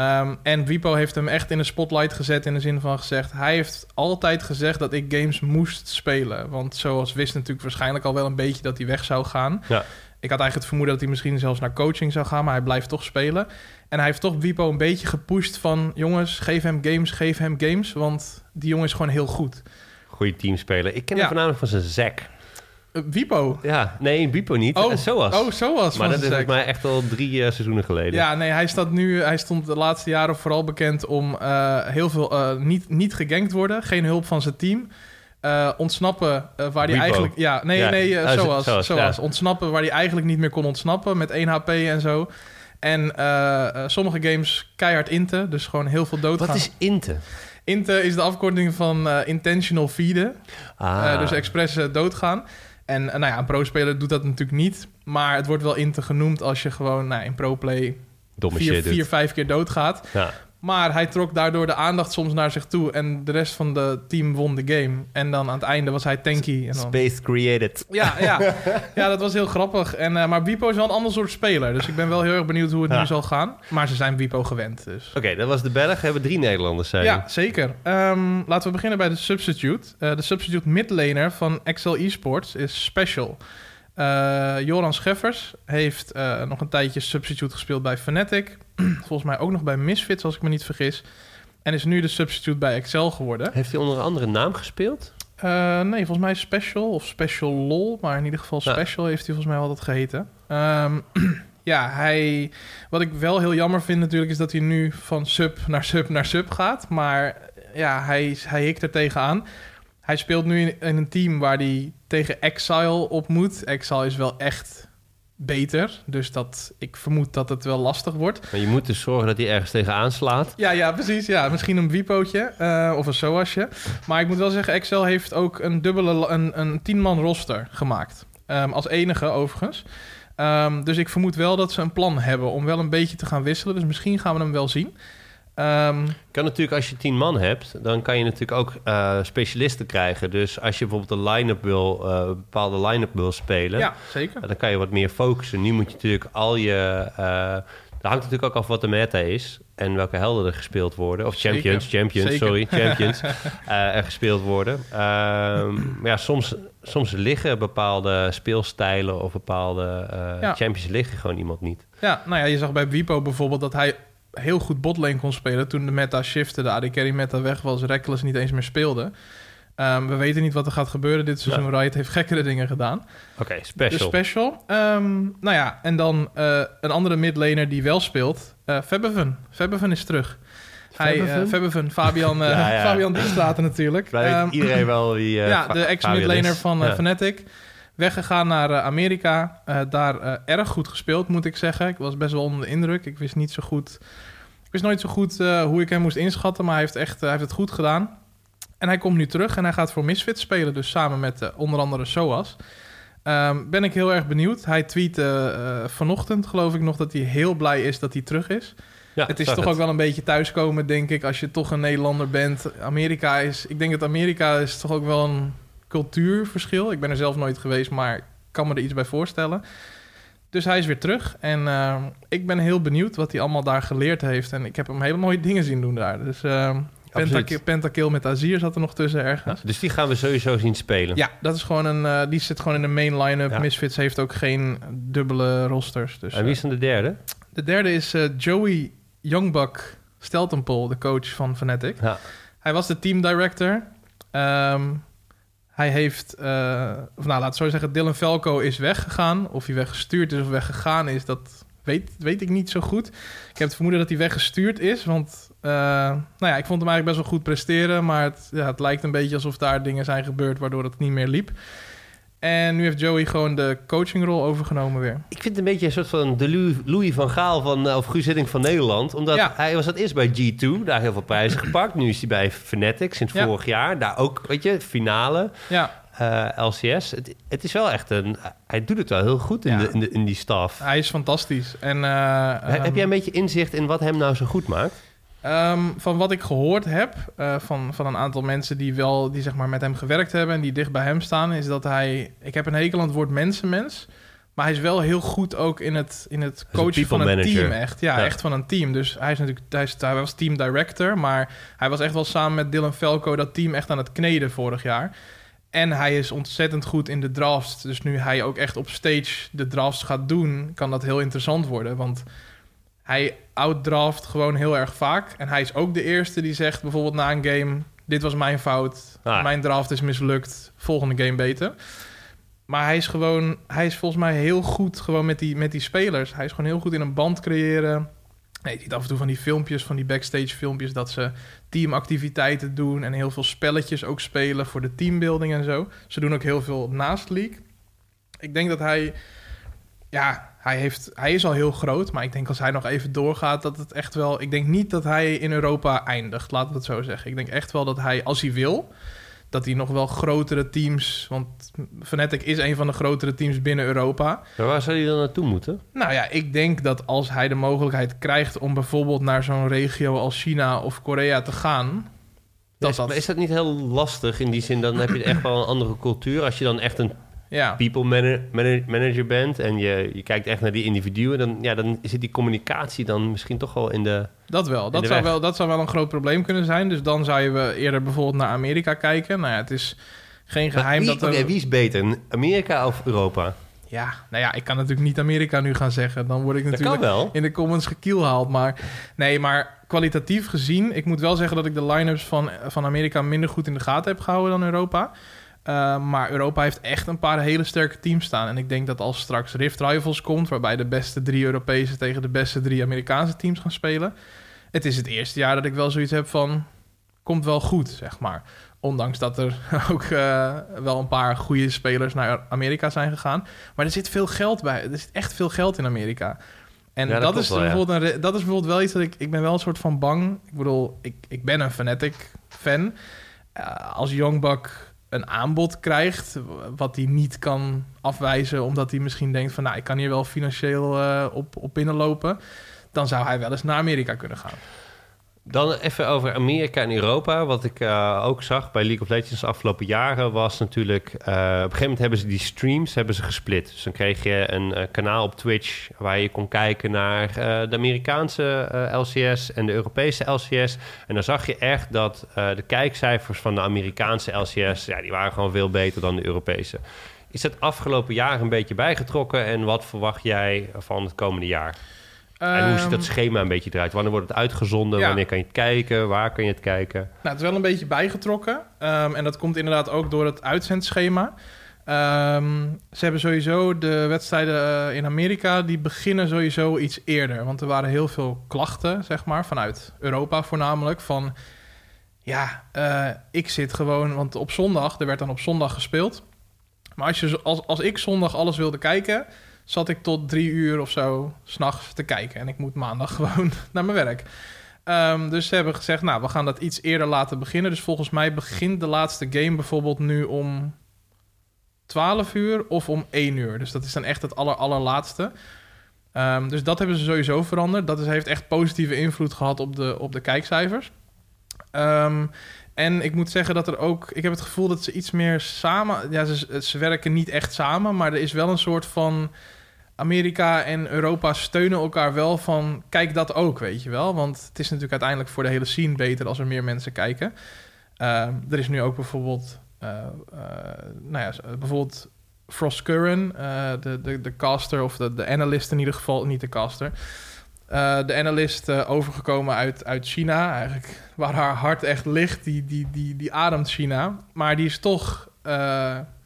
Ehm, en Wipo heeft hem echt in de spotlight gezet in de zin van gezegd... Hij heeft altijd gezegd dat ik games moest spelen. Want Soas wist natuurlijk waarschijnlijk al wel een beetje dat hij weg zou gaan. Ja. Ik had eigenlijk het vermoeden dat hij misschien zelfs naar coaching zou gaan... maar hij blijft toch spelen. En hij heeft toch Wipo een beetje gepusht van... jongens, geef hem games, geef hem games. Want die jongen is gewoon heel goed. Goeie teamspeler. Ik ken Ja. hem voornamelijk van zijn Zack. Uh, Wipo? Ja, nee, Bipo niet. Oh, Eh, Zoals. Oh, zo was maar dat is volgens mij echt al drie eh, seizoenen geleden. Ja, nee, hij, staat nu, hij stond de laatste jaren vooral bekend om eh, heel veel eh, niet, niet gegankt worden. Geen hulp van zijn team. Eh, ontsnappen eh, waar hij Wipo. eigenlijk... Ja, nee, Ja. nee, eh, Oh, zo- ja. Ontsnappen waar hij eigenlijk niet meer kon ontsnappen met 1 HP en zo. En eh, eh, sommige games keihard inte, dus gewoon heel veel doodgaan. Wat is Inte? Inte is de afkorting van eh, intentional feeden. Ah, Eh, dus expres eh, doodgaan. En eh, nou ja, een pro-speler doet dat natuurlijk niet. Maar het wordt wel inte genoemd als je gewoon nou, in pro-play domme vier, vier, vijf keer doodgaat. Ja. Maar hij trok daardoor de aandacht soms naar zich toe. En de rest van de team won de game. En dan aan het einde was hij tanky. En dan... Space created. Ja, ja. ja, dat was heel grappig. En, eh, maar Wipo is wel een ander soort speler. Dus ik ben wel heel erg benieuwd hoe het Ja. nu zal gaan. Maar ze zijn Wipo gewend. Dus. Oké, dat was de Belg. We hebben drie Nederlanders, zei je. Ja, zeker. Ehm, laten we beginnen bij de substitute. Eh, de substitute midlaner van Excel Esports is Special. Eh, Joran Scheffers heeft nog een tijdje substitute gespeeld bij Fnatic. Volgens mij ook nog bij Misfits, als ik me niet vergis. En is nu de substitute bij Excel geworden. Heeft hij onder een andere naam gespeeld? Eh, nee, volgens mij Special of Special LOL. Maar in ieder geval Ja. Special heeft hij volgens mij altijd geheten. Ehm, ja, hij... Wat ik wel heel jammer vind natuurlijk... is dat hij nu van sub naar sub naar sub gaat. Maar ja, hij, hij hikt er tegenaan. Hij speelt nu in, in een team waar hij tegen Exile op moet. Exile is wel echt beter. Dus dat, ik vermoed dat het wel lastig wordt. Maar je moet dus zorgen dat hij ergens tegenaan slaat. Ja, ja, precies. Ja, misschien een wipootje uh, of een soasje. Maar ik moet wel zeggen, Excel heeft ook een dubbele, een, een 10-man roster gemaakt. Um, als enige overigens. Um, dus ik vermoed wel dat ze een plan hebben om wel een beetje te gaan wisselen. Dus misschien gaan we hem wel zien. Um, kan natuurlijk, als je tien man hebt, dan kan je natuurlijk ook uh, specialisten krijgen. Dus als je bijvoorbeeld een line-up wil, uh, een bepaalde line-up wil spelen, ja, zeker. dan kan je wat meer focussen. Nu moet je natuurlijk al je. Uh, daar hangt natuurlijk ook af wat de meta is en welke helden er gespeeld worden. Of champions, zeker. champions, zeker. sorry, champions er gespeeld worden. Um, maar ja, soms, soms liggen bepaalde speelstijlen of bepaalde ja. champions liggen gewoon iemand niet. Ja, nou ja, je zag bij Wipo bijvoorbeeld dat hij heel goed botlane kon spelen toen de meta shifte, de AD carry meta weg was, Reckless niet eens meer speelde. Um, we weten niet wat er gaat gebeuren dit seizoen. Ja. Riot heeft gekkere dingen gedaan. Oké, okay, special. De special. Um, nou ja, en dan uh, een andere midlaner die wel speelt. Uh, Febeven. Febeven is terug. Hij, uh, Febeven, Fabian, uh, ja, ja. Fabian natuurlijk. Um, iedereen wel wie Ja, de ex-midlaner van uh, Fnatic. Weggegaan naar uh, Amerika. Uh, daar uh, erg goed gespeeld, moet ik zeggen. Ik was best wel onder de indruk. Ik wist niet zo goed. Ik wist nooit zo goed hoe ik hem moest inschatten. Maar hij heeft, echt, hij heeft het goed gedaan. En hij komt nu terug en hij gaat voor Misfits spelen. Dus samen met onder andere SOAS. Um, ben ik heel erg benieuwd. Hij tweette vanochtend, geloof ik nog, dat hij heel blij is dat hij terug is. Ja, het is toch het. ook wel een beetje thuiskomen, denk ik, als je toch een Nederlander bent. Amerika is, ik denk dat Amerika is toch ook wel een cultuurverschil. Ik ben er zelf nooit geweest, maar ik kan me er iets bij voorstellen. Dus hij is weer terug. En uh, ik ben heel benieuwd wat hij allemaal daar geleerd heeft. En ik heb hem hele mooie dingen zien doen daar. Dus uh, Pentakill met Azir zat er nog tussen ergens. Ja, dus die gaan we sowieso zien spelen. Ja, dat is gewoon een, uh, die zit gewoon in de main line-up. Ja. Misfits heeft ook geen dubbele rosters. Dus, en wie is dan de derde? De derde is Joey Youngbuck Steltenpol, de coach van Fnatic. Ja. Hij was de team director. Um, hij heeft, uh, of nou laat het zo zeggen, Dylan Velko is weggegaan. Of hij weggestuurd is of weggegaan is, dat weet, weet ik niet zo goed. Ik heb het vermoeden dat hij weggestuurd is, want uh, nou ja, ik vond hem eigenlijk best wel goed presteren. Maar het, ja, het lijkt een beetje alsof daar dingen zijn gebeurd waardoor het niet meer liep. En nu heeft Joey gewoon de coachingrol overgenomen weer. Ik vind het een beetje een soort van de Louis van Gaal van, uh, of Guus Hiddink van Nederland. Omdat ja. hij was dat eerst bij G2, daar heel veel prijzen gepakt. Nu is hij bij Fnatic sinds ja. vorig jaar. Daar ook, weet je, finale. Ja. Uh, LCS. Het, het, is wel echt een... Hij doet het wel heel goed in, ja. de, in, de, in die staf. Hij is fantastisch. En, uh, Heb um, jij een beetje inzicht in wat hem nou zo goed maakt? Um, van wat ik gehoord heb uh, van, van een aantal mensen die wel die zeg maar met hem gewerkt hebben en die dicht bij hem staan, is dat hij. Ik heb een hekel aan het woord mensenmens. Maar hij is wel heel goed ook in het, in het coachen van een manager. team. Echt. Ja, ja, echt van een team. Dus hij is natuurlijk. Hij, is, hij was team director. Maar hij was echt wel samen met Dylan Velko dat team echt aan het kneden vorig jaar. En hij is ontzettend goed in de drafts. Dus nu hij ook echt op stage de drafts gaat doen, kan dat heel interessant worden. Want hij outdraft gewoon heel erg vaak. En hij is ook de eerste die zegt bijvoorbeeld na een game... dit was mijn fout, ah. mijn draft is mislukt, volgende game beter. Maar hij is gewoon, hij is volgens mij heel goed gewoon met die, met die spelers. Hij is gewoon heel goed in een band creëren. Nee, je ziet af en toe van die filmpjes, van die backstage filmpjes... dat ze teamactiviteiten doen en heel veel spelletjes ook spelen... voor de teambuilding en zo. Ze doen ook heel veel naast League. Ik denk dat hij... Ja, hij, heeft, hij is al heel groot, maar ik denk als hij nog even doorgaat, dat het echt wel. Ik denk niet dat hij in Europa eindigt, laten we het zo zeggen. Ik denk echt wel dat hij, als hij wil, dat hij nog wel grotere teams. Want Fnatic is een van de grotere teams binnen Europa. Maar waar zou hij dan naartoe moeten? Nou ja, ik denk dat als hij de mogelijkheid krijgt om bijvoorbeeld naar zo'n regio als China of Korea te gaan. Dat is, dat... is dat niet heel lastig in die zin? Dan heb je echt wel een andere cultuur. Als je dan echt een ja. people manager, manager bent en je, je kijkt echt naar die individuen, dan, ja, dan zit die communicatie dan misschien toch wel in de. Dat wel. Dat zou wel, dat zou wel een groot probleem kunnen zijn. Dus dan zou je eerder bijvoorbeeld naar Amerika kijken. Nou ja, het is geen geheim wie, dat er... okay, wie is beter, Amerika of Europa? Ja, nou ja, ik kan natuurlijk niet Amerika nu gaan zeggen. Dan word ik natuurlijk in de comments gekielhaald. Maar nee, maar kwalitatief gezien... Ik moet wel zeggen dat ik de line-ups van, van Amerika minder goed in de gaten heb gehouden dan Europa. Uh, maar Europa heeft echt een paar hele sterke teams staan. En ik denk dat als straks Rift Rivals komt, waarbij de beste drie Europese tegen de beste drie Amerikaanse teams gaan spelen. Het is het eerste jaar dat ik wel zoiets heb van. Komt wel goed, zeg maar. Ondanks dat er ook eh, wel een paar goede spelers naar Amerika zijn gegaan. Maar er zit veel geld bij. Er zit echt veel geld in Amerika. En Ja, dat is wel, ja. bijvoorbeeld een, dat is bijvoorbeeld wel iets dat ik... Ik ben wel een soort van bang. Ik bedoel, ik, ik ben een Fnatic-fan. Eh, als Youngbuk een aanbod krijgt... wat hij niet kan afwijzen... omdat hij misschien denkt van... nou, ik kan hier wel financieel eh, op, op binnenlopen... dan zou hij wel eens naar Amerika kunnen gaan. Dan even over Amerika en Europa. Wat ik eh, ook zag bij League of Legends de afgelopen jaren was natuurlijk... eh, op een gegeven moment hebben ze die streams hebben ze gesplit. Dus dan kreeg je een eh, kanaal op Twitch... waar je kon kijken naar de Amerikaanse LCS en de Europese LCS. En dan zag je echt dat de kijkcijfers van de Amerikaanse LCS... Ja, die waren gewoon veel beter dan de Europese. Is dat afgelopen jaar een beetje bijgetrokken? En wat verwacht jij van het komende jaar? En hoe ziet dat Ehm, schema een beetje eruit? Wanneer wordt het uitgezonden? Ja. Wanneer kan je het kijken? Waar kan je het kijken? Nou, het is wel een beetje bijgetrokken. Ehm, en dat komt inderdaad ook door het uitzendschema. Ehm, ze hebben sowieso de wedstrijden eh, in Amerika, die beginnen sowieso iets eerder. Want er waren heel veel klachten, zeg maar, vanuit Europa voornamelijk. Van, ja, eh, ik zit gewoon... Want op zondag, er werd dan op zondag gespeeld. Maar als, je, als, als ik zondag alles wilde kijken... zat ik tot drie uur of zo s'nachts te kijken. En ik moet maandag gewoon naar mijn werk. Ehm, dus ze hebben gezegd, nou, we gaan dat iets eerder laten beginnen. Dus volgens mij begint de laatste game bijvoorbeeld nu om 12 uur of om 1 uur. Dus dat is dan echt het aller, allerlaatste. Ehm, dus dat hebben ze sowieso veranderd. Dat heeft echt positieve invloed gehad op de, op de kijkcijfers. Ehm, en ik moet zeggen dat er ook... Ik heb het gevoel dat ze iets meer samen... Ja, ze, ze werken niet echt samen, maar er is wel een soort van... Amerika en Europa steunen elkaar wel van... Kijk dat ook, weet je wel. Want het is natuurlijk uiteindelijk voor de hele scene beter... als er meer mensen kijken. Ehm, er is nu ook bijvoorbeeld... eh, eh, nou ja, bijvoorbeeld Frost Curran, eh, de, de, de caster of de, de analyst in ieder geval, niet de caster. Eh, de analyst eh, overgekomen uit, uit China, eigenlijk waar haar hart echt ligt, die, die, die, die ademt China. Maar die is toch eh,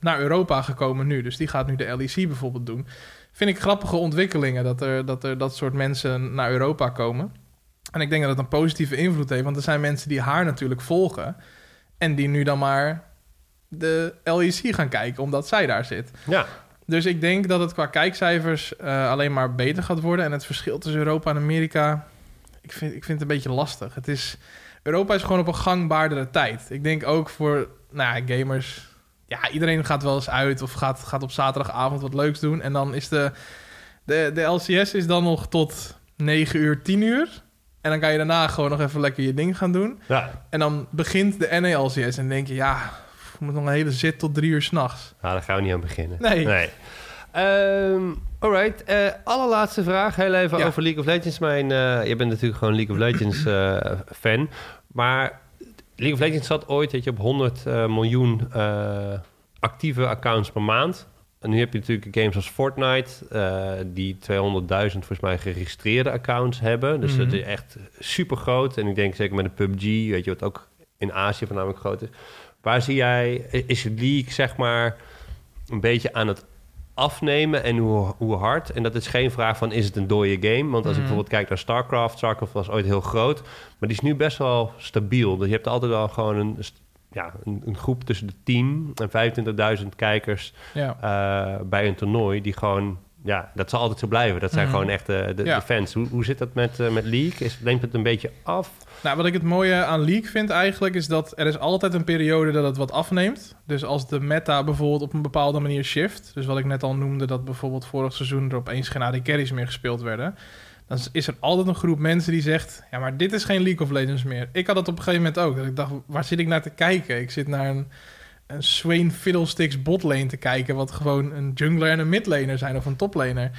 naar Europa gekomen nu, dus die gaat nu de LEC bijvoorbeeld doen. Vind ik grappige ontwikkelingen dat er, dat er dat soort mensen naar Europa komen. En ik denk dat het een positieve invloed heeft, want er zijn mensen die haar natuurlijk volgen en die nu dan maar de LEC gaan kijken, omdat zij daar zit. Ja, Dus ik denk dat het qua kijkcijfers eh, alleen maar beter gaat worden. En het verschil tussen Europa en Amerika, ik vind, ik vind het een beetje lastig. Het is, Europa is gewoon op een gangbaardere tijd. Ik denk ook voor nou ja, gamers, ja, iedereen gaat wel eens uit of gaat, gaat op zaterdagavond wat leuks doen. En dan is de, de, de LCS is dan nog tot 9 uur, 10 uur. En dan kan je daarna gewoon nog even lekker je ding gaan doen. ja. En dan begint de NALCS en dan denk je, ja, ik moet nog een hele zit tot drie uur s'nachts. Nou, daar gaan we niet aan beginnen. Nee. nee. Ehm, alright, eh, allerlaatste vraag. Heel even Ja. over League of Legends. Mijn, eh, je bent natuurlijk gewoon League of Legends eh, fan. Maar League of Legends zat ooit weet je, op 100 eh, miljoen eh, actieve accounts per maand. En nu heb je natuurlijk games als Fortnite, eh, die 200.000 volgens mij geregistreerde accounts hebben. Dus Mhm. dat is echt super groot. En ik denk zeker met de PUBG, weet je wat ook in Azië voornamelijk groot is. Waar zie jij, is league zeg maar een beetje aan het afnemen en hoe, hoe hard? En dat is geen vraag van is het een dode game? Want als ik Mhm. bijvoorbeeld kijk naar StarCraft, StarCraft was ooit heel groot, maar die is nu best wel stabiel. Dus je hebt altijd wel gewoon een, ja, een, een groep tussen de 10 en 25.000 kijkers Ja. eh, bij een toernooi die gewoon, ja, dat zal altijd zo blijven. Dat zijn Mhm. gewoon echt de, de, Ja. de fans. Hoe, hoe zit dat met, eh, met League? Is, neemt het een beetje af? Nou, wat ik het mooie aan League vind eigenlijk... is dat er is altijd een periode dat het wat afneemt. Dus als de meta bijvoorbeeld op een bepaalde manier shift... dus wat ik net al noemde... dat bijvoorbeeld vorig seizoen er opeens geen AD Carries meer gespeeld werden... dan is er altijd een groep mensen die zegt... ja, maar dit is geen League of Legends meer. Ik had het op een gegeven moment ook. Dat ik dacht, waar zit ik naar te kijken? Ik zit naar een, een Swain Fiddlesticks botlane te kijken... wat gewoon een jungler en een midlaner zijn of een toplaner.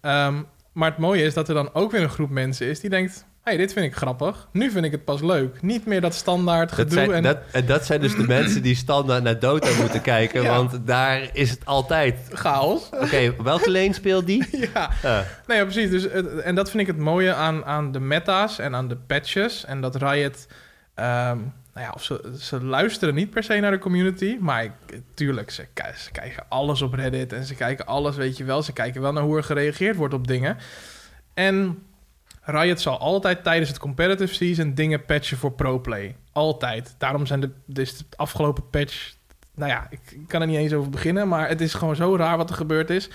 Ehm, maar het mooie is dat er dan ook weer een groep mensen is die denkt... hey, dit vind ik grappig. Nu vind ik het pas leuk. Niet meer dat standaard Dat gedoe. zijn, en dat, en dat zijn dus de mensen die standaard naar Dota moeten kijken, Ja. want daar is het altijd. chaos. Oké, welke lane speelt die? ja. Ja. Nee, ja, precies. Dus, en dat vind ik het mooie aan, aan de meta's en aan de patches. En dat Riot... ehm, nou ja, of ze, ze luisteren niet per se naar de community. Maar ik, tuurlijk, ze, ze kijken alles op Reddit. En ze kijken alles, weet je wel. Ze kijken wel naar hoe er gereageerd wordt op dingen. En Riot zal altijd tijdens het competitive season dingen patchen voor pro-play. Altijd. Daarom zijn de, dus de afgelopen patch... Nou ja, ik kan er niet eens over beginnen, maar het is gewoon zo raar wat er gebeurd is.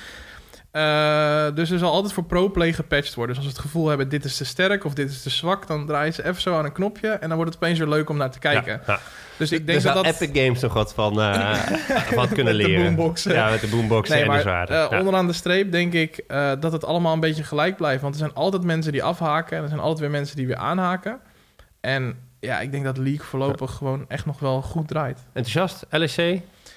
Eh, dus er zal altijd voor pro-play gepatcht worden. Dus als ze het gevoel hebben, dit is te sterk of dit is te zwak... dan draaien ze even zo aan een knopje... en dan wordt het opeens weer leuk om naar te kijken. Ja, ja. Dus ik denk dat. Epic Games nog wat van eh, wat kunnen Met de leren. boomboxen. Ja, met de boomboxen Nee, en de zwaarden. eh, Ja. onderaan de streep denk ik eh, dat het allemaal een beetje gelijk blijft. Want er zijn altijd mensen die afhaken... en er zijn altijd weer mensen die weer aanhaken. En ja, ik denk dat League voorlopig gewoon echt nog wel goed draait. Enthousiast? LSC?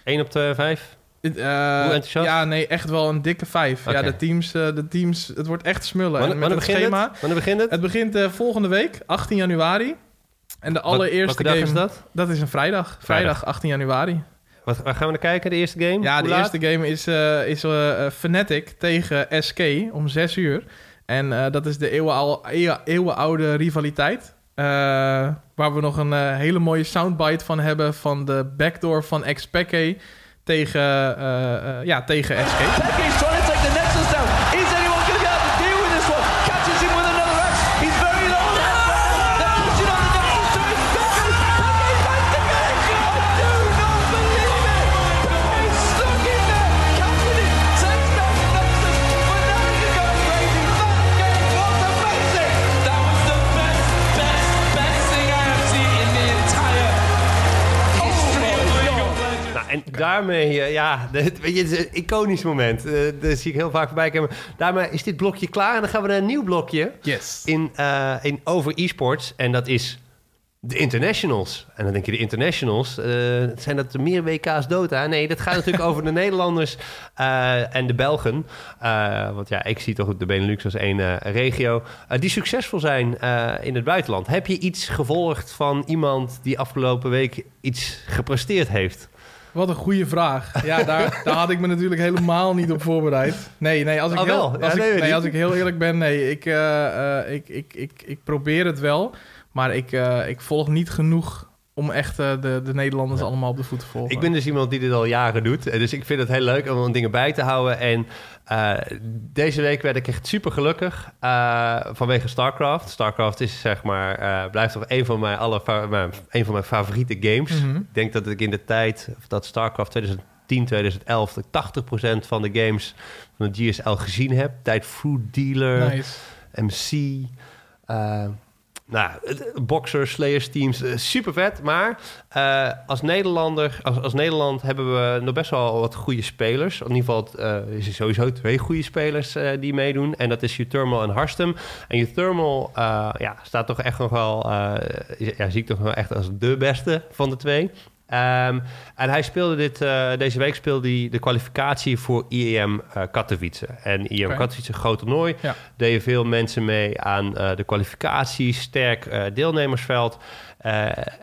1 op de 5? Het, eh, Hoe enthousiast? Ja, nee, echt wel een dikke vijf. Ja, de teams, eh, de teams, het wordt echt smullen. Wanneer, met het begint schema, het? Wanneer begint het? het begint eh, volgende week, 18 januari. En de Wat- allereerste dag game, is dat? dat is een vrijdag. Vrijdag, 18 januari. Wat, waar gaan we naar kijken, de eerste game? Ja, Hoe de laat? eerste game is, is Fnatic tegen SK om 6 uur. En dat is de eeuwenoude, eeuw- eeuwenoude rivaliteit. Waar we nog een hele mooie soundbite van hebben van de backdoor van Xpeke tegen, eh, eh, ja, tegen SK. Daarmee, eh, ja, dit- weet je, het is een iconisch moment. Eh, dat zie ik heel vaak voorbij komen. Daarmee is dit blokje klaar en dan gaan we naar een nieuw blokje Yes. in, eh, in over e-sports. En dat is de internationals. En dan denk je, de internationals, zijn dat meer WK's Dota? Nee, dat gaat natuurlijk over de Nederlanders en de Belgen. Want ja, ik zie toch de Benelux als één regio. die succesvol zijn in het buitenland. Heb je iets gevolgd van iemand die afgelopen week iets gepresteerd heeft? Wat een goede vraag. Ja, daar, daar had ik me natuurlijk helemaal niet op voorbereid. Nee, nee, als ik, Oh, heel? Ja, als, nee, ik, nee, als ik heel eerlijk ben, nee. Ik, eh, eh, ik, ik, ik, ik probeer het wel, maar ik, eh, ik volg niet genoeg om echt de, de Nederlanders allemaal op de voet te volgen. Ik ben dus iemand die dit al jaren doet. Dus ik vind het heel leuk om dingen bij te houden. En eh, deze week werd ik echt super gelukkig eh, vanwege StarCraft. StarCraft is zeg maar, eh, blijft toch een van mijn, alle, een van mijn favoriete games. Mhm. Ik denk dat ik in de tijd dat StarCraft 2010, 2011, dat ik 80% van de games van de GSL gezien heb. Tijd Food Dealer, Nice. MC. Nou, boxers, slayers teams, eh, super vet. Maar eh, als Nederlander, als, als Nederland hebben we nog best wel wat goede spelers. In ieder geval eh, is er sowieso twee goede spelers die meedoen. En dat is Uthermal en Harstem. En Uthermal ja, staat toch echt nog wel, ja, zie ik toch wel echt als de beste van de twee. Ehm, en hij speelde dit, eh, deze week speelde hij de kwalificatie voor IEM eh, Katowice. En IEM. Katowice, groot toernooi. Ja. Deden veel mensen mee aan eh, de kwalificatie, sterk deelnemersveld.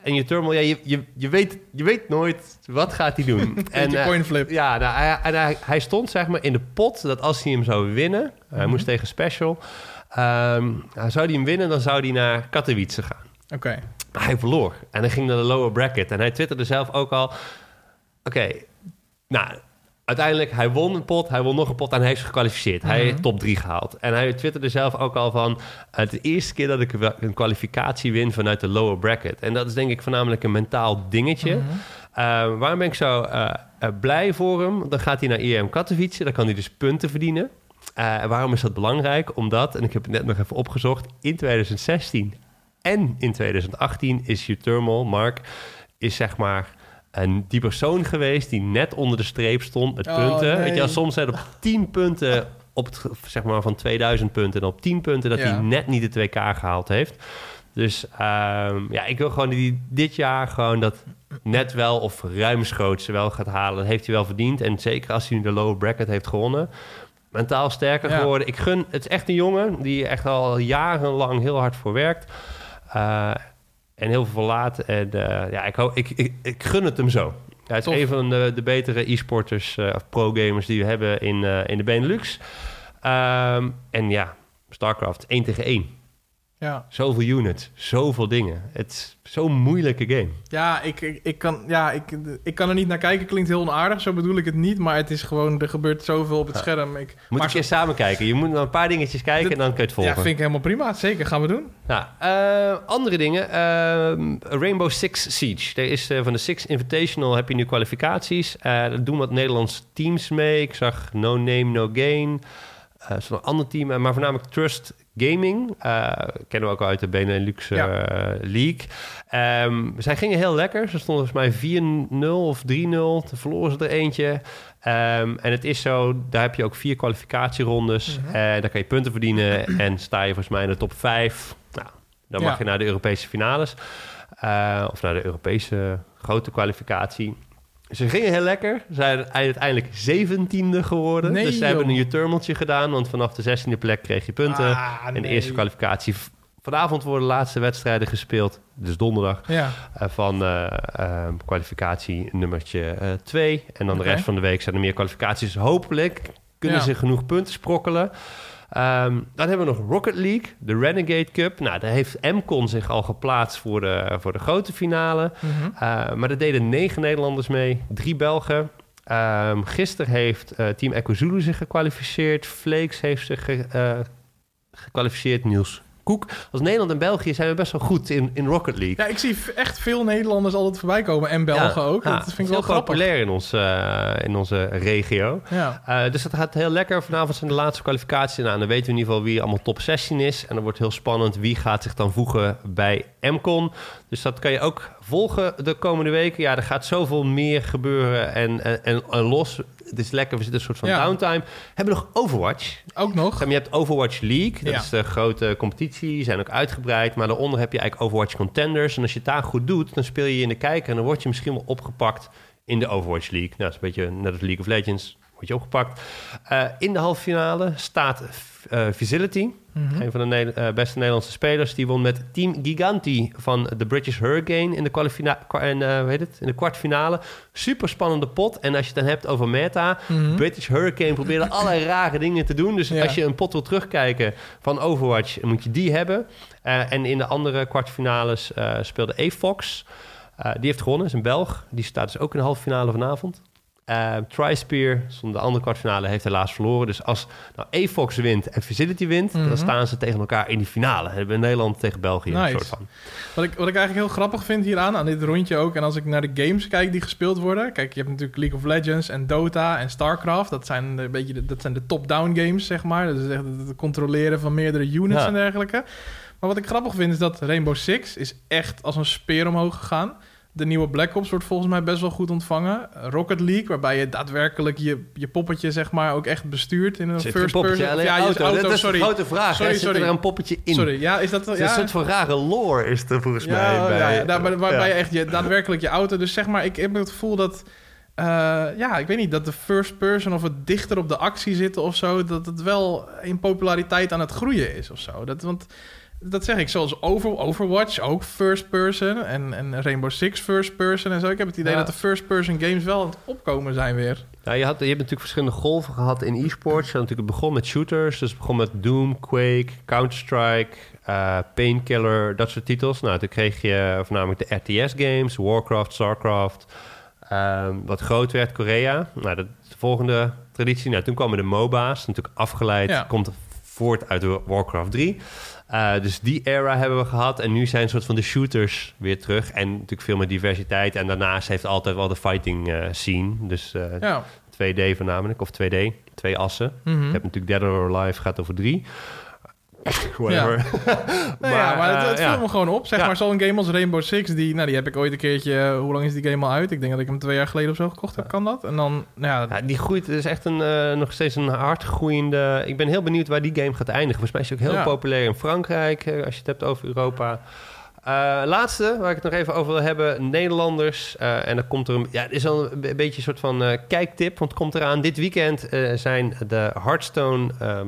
En je turmel, ja, je, je, je, weet, je weet nooit wat gaat hij doen. Coin flip. ja, nou, hij, en hij, hij stond zeg maar in de pot dat als hij hem zou winnen, hij Mhm. moest tegen Special, ehm, nou, zou hij hem winnen, dan zou hij naar Katowice gaan. Oké. Hij verloor. En hij ging naar de lower bracket. En hij twitterde zelf ook al... Oké, nou, uiteindelijk, hij won een pot. Hij won nog een pot en hij is gekwalificeerd. Hij Mhm. heeft top 3 gehaald. En hij twitterde zelf ook al van... Het is de eerste keer dat ik een kwalificatie win vanuit de lower bracket. En dat is denk ik voornamelijk een mentaal dingetje. Mhm. Eh, waarom ben ik zo eh, eh, blij voor hem? Dan gaat hij naar IEM Katowice. Dan kan hij dus punten verdienen. Waarom is dat belangrijk? Omdat, en ik heb het net nog even opgezocht... in 2016 en in 2018 is Uthermal, Mark, is zeg maar een, die persoon geweest die net onder de streep stond met Oh, punten. nee. Weet je, soms zijn op 10 punten op het, zeg maar van 2000 punten en op 10 punten dat Ja. hij net niet de 2K gehaald heeft. Dus ehm, ja, ik wil gewoon hij dit jaar gewoon dat net wel of ruimschoots wel gaat halen. Dat heeft hij wel verdiend. En zeker als hij nu de lower bracket heeft gewonnen. Mentaal sterker Ja. geworden. Ik gun, het is echt een jongen die echt al jarenlang heel hard voor werkt. Eh, en heel veel verlaat. En eh, ja, ik, ik, ik, ik gun het hem zo. Hij is Tof. een van de, de betere e-sporters eh, of pro-gamers die we hebben in, in de Benelux. Ehm, en ja, StarCraft 1 tegen 1. Ja, Zoveel units, zoveel dingen. Het is zo'n moeilijke game. ja, ik, ik, ik, kan, ja ik, ik kan er niet naar kijken. Klinkt heel onaardig, zo bedoel ik het niet. Maar het is gewoon, er gebeurt zoveel op het scherm. Ik, Moet maar een keer samen kijken. Je moet naar een paar dingetjes kijken en dan kun je het volgen. Ja, vind ik helemaal prima. Zeker, gaan we doen. Nou, eh, andere dingen. Ehm, Rainbow Six Siege. Er is eh, van de Six Invitational heb je nu kwalificaties. Eh er doen wat Nederlandse teams mee. Ik zag No Name No Gain. Nog een ander team, eh, maar voornamelijk Trust Gaming. Eh, kennen we ook al uit de Benelux Ja. League. Ehm, zij gingen heel lekker. Ze stonden volgens mij 4-0 of 3-0. Toen verloren ze er eentje. Ehm, en het is zo, daar heb je ook vier kwalificatierondes. Mhm. En daar kan je punten verdienen. en sta je volgens mij in de top 5. Nou, dan Ja. mag je naar de Europese finales. Of naar de Europese grote kwalificatie. Ze gingen heel lekker. Ze zijn uiteindelijk zeventiende geworden. Nee, dus ze hebben een U-turmeltje gedaan. Want vanaf de zestiende plek kreeg je punten. Ah, en de nee. eerste kwalificatie. Vanavond worden de laatste wedstrijden gespeeld. Dus donderdag. Ja, eh, van eh, eh, kwalificatie nummertje 2. en dan de rest van de week zijn er meer kwalificaties. Hopelijk kunnen Ja. ze genoeg punten sprokkelen. Ehm, dan hebben we nog Rocket League, de Renegade Cup. Nou, daar heeft MCON zich al geplaatst voor de, voor de grote finale. Mhm. Uh, maar er deden negen Nederlanders mee, drie Belgen. Ehm gisteren heeft eh, Team Echo Zulu zich gekwalificeerd. Flakes heeft zich ge- eh, gekwalificeerd. Niels Koek. Als Nederland en België zijn we best wel goed in, in Rocket League. ja, ik zie echt veel Nederlanders altijd voorbij komen. En Belgen Ja, ook. ja, dat vind ik wel grappig. populair in, ons, eh, in onze regio. Ja. Eh, dus dat gaat heel lekker. Vanavond zijn de laatste kwalificaties. Nou, dan weten we in ieder geval wie allemaal top 16 is. En dan wordt heel spannend wie gaat zich dan voegen bij MCON. Dus dat kan je ook volgen de komende weken. Ja, er gaat zoveel meer gebeuren en, en, en, en los. Het is lekker, we zitten een soort van Ja. downtime. We hebben nog Overwatch. Ook nog. Je hebt Overwatch League, dat Ja. is de grote competitie. Die zijn ook uitgebreid. Maar daaronder heb je eigenlijk Overwatch Contenders. En als je het daar goed doet, dan speel je in de kijker... en dan word je misschien wel opgepakt in de Overwatch League. Nou, dat is een beetje net als League of Legends. Word je opgepakt. Eh, in de halve finale staat eh Facility. Mhm. Een van de Ne- eh, beste Nederlandse spelers. Die won met Team Giganti van de British Hurricane in de, en, eh, hoe heet het? in de kwartfinale. Super spannende pot. En als je het dan hebt over meta... Mhm. British Hurricane probeerde allerlei rare dingen te doen. Dus Ja. als je een pot wil terugkijken van Overwatch, moet je die hebben. En in de andere kwartfinales speelde A-Fox. Die heeft gewonnen, is een Belg. Die staat dus ook in de halve finale vanavond. Eh Trispear, stond de andere kwartfinale, heeft helaas verloren. Dus als nou, wint en Facility wint... Mhm. dan staan ze tegen elkaar in die finale. Hebben Nederland tegen België. Een soort van. Wat ik, wat ik eigenlijk heel grappig vind hieraan, aan dit rondje ook... en als ik naar de games kijk die gespeeld worden... kijk, je hebt natuurlijk League of Legends en Dota en StarCraft. Dat zijn de, een beetje de, dat zijn de top-down games, zeg maar. Dat is echt het controleren van meerdere units Ja. en dergelijke. Maar wat ik grappig vind is dat Rainbow Six is echt als een speer omhoog gegaan. De nieuwe Black Ops wordt volgens mij best wel goed ontvangen. Rocket League, waarbij je daadwerkelijk je, je poppetje zeg maar ook echt bestuurt in een Zit een first poppetje person. ja, je auto? Dat is sorry. de grote vraag. Sorry, hè? Zit sorry. er een poppetje in? Sorry, ja, is dat ja, een soort van rare lore is er volgens mij bij. ja, daar- waar- waarbij je echt je, daadwerkelijk je auto... Dus zeg maar, ik heb het gevoel dat... eh, ja, ik weet niet, dat de first person of het dichter op de actie zitten of zo... dat het wel in populariteit aan het groeien is of zo. Dat, want dat zeg ik, zoals Over, Overwatch ook first person... En, en Rainbow Six first person en zo. Ik heb het idee Ja. dat de first person games wel aan het opkomen zijn weer. Nou, je, had, je hebt natuurlijk verschillende golven gehad in e-sports. Je had natuurlijk het begon met shooters. Dus het begon met Doom, Quake, Counter-Strike, eh, Painkiller, dat soort titels. Nou, toen kreeg je voornamelijk de RTS-games, Warcraft, Starcraft. Ehm, wat groot werd, Korea. Nou, de volgende traditie. Nou, toen kwamen de MOBA's, natuurlijk afgeleid. Ja. Komt voort uit de Warcraft 3. Eh, dus die era hebben we gehad. En nu zijn een soort van de shooters weer terug. En natuurlijk veel meer diversiteit. En daarnaast heeft altijd wel de fighting eh, scene. Dus eh, Ja. 2D voornamelijk, of 2D, twee assen. Mhm. Je hebt natuurlijk Dead or Alive, gaat over drie. Whatever. Nou ja, maar het, het eh, viel ja. me gewoon op. Zeg Ja. maar zo'n game als Rainbow Six, die, nou, die heb ik ooit een keertje... eh, hoe lang is die game al uit? Ik denk dat ik hem twee jaar geleden of zo gekocht heb. Kan dat? En dan, nou ja, Ja, die groeit, het is echt een, eh, nog steeds een hard groeiende... Ik ben heel benieuwd waar die game gaat eindigen. Volgens mij is het ook heel Ja. populair in Frankrijk, als je het hebt over Europa. Laatste, waar ik het nog even over wil hebben, Nederlanders. En dan komt er een, ja, het is al een be- beetje een soort van kijktip, want het komt eraan. Dit weekend zijn de Hearthstone ehm,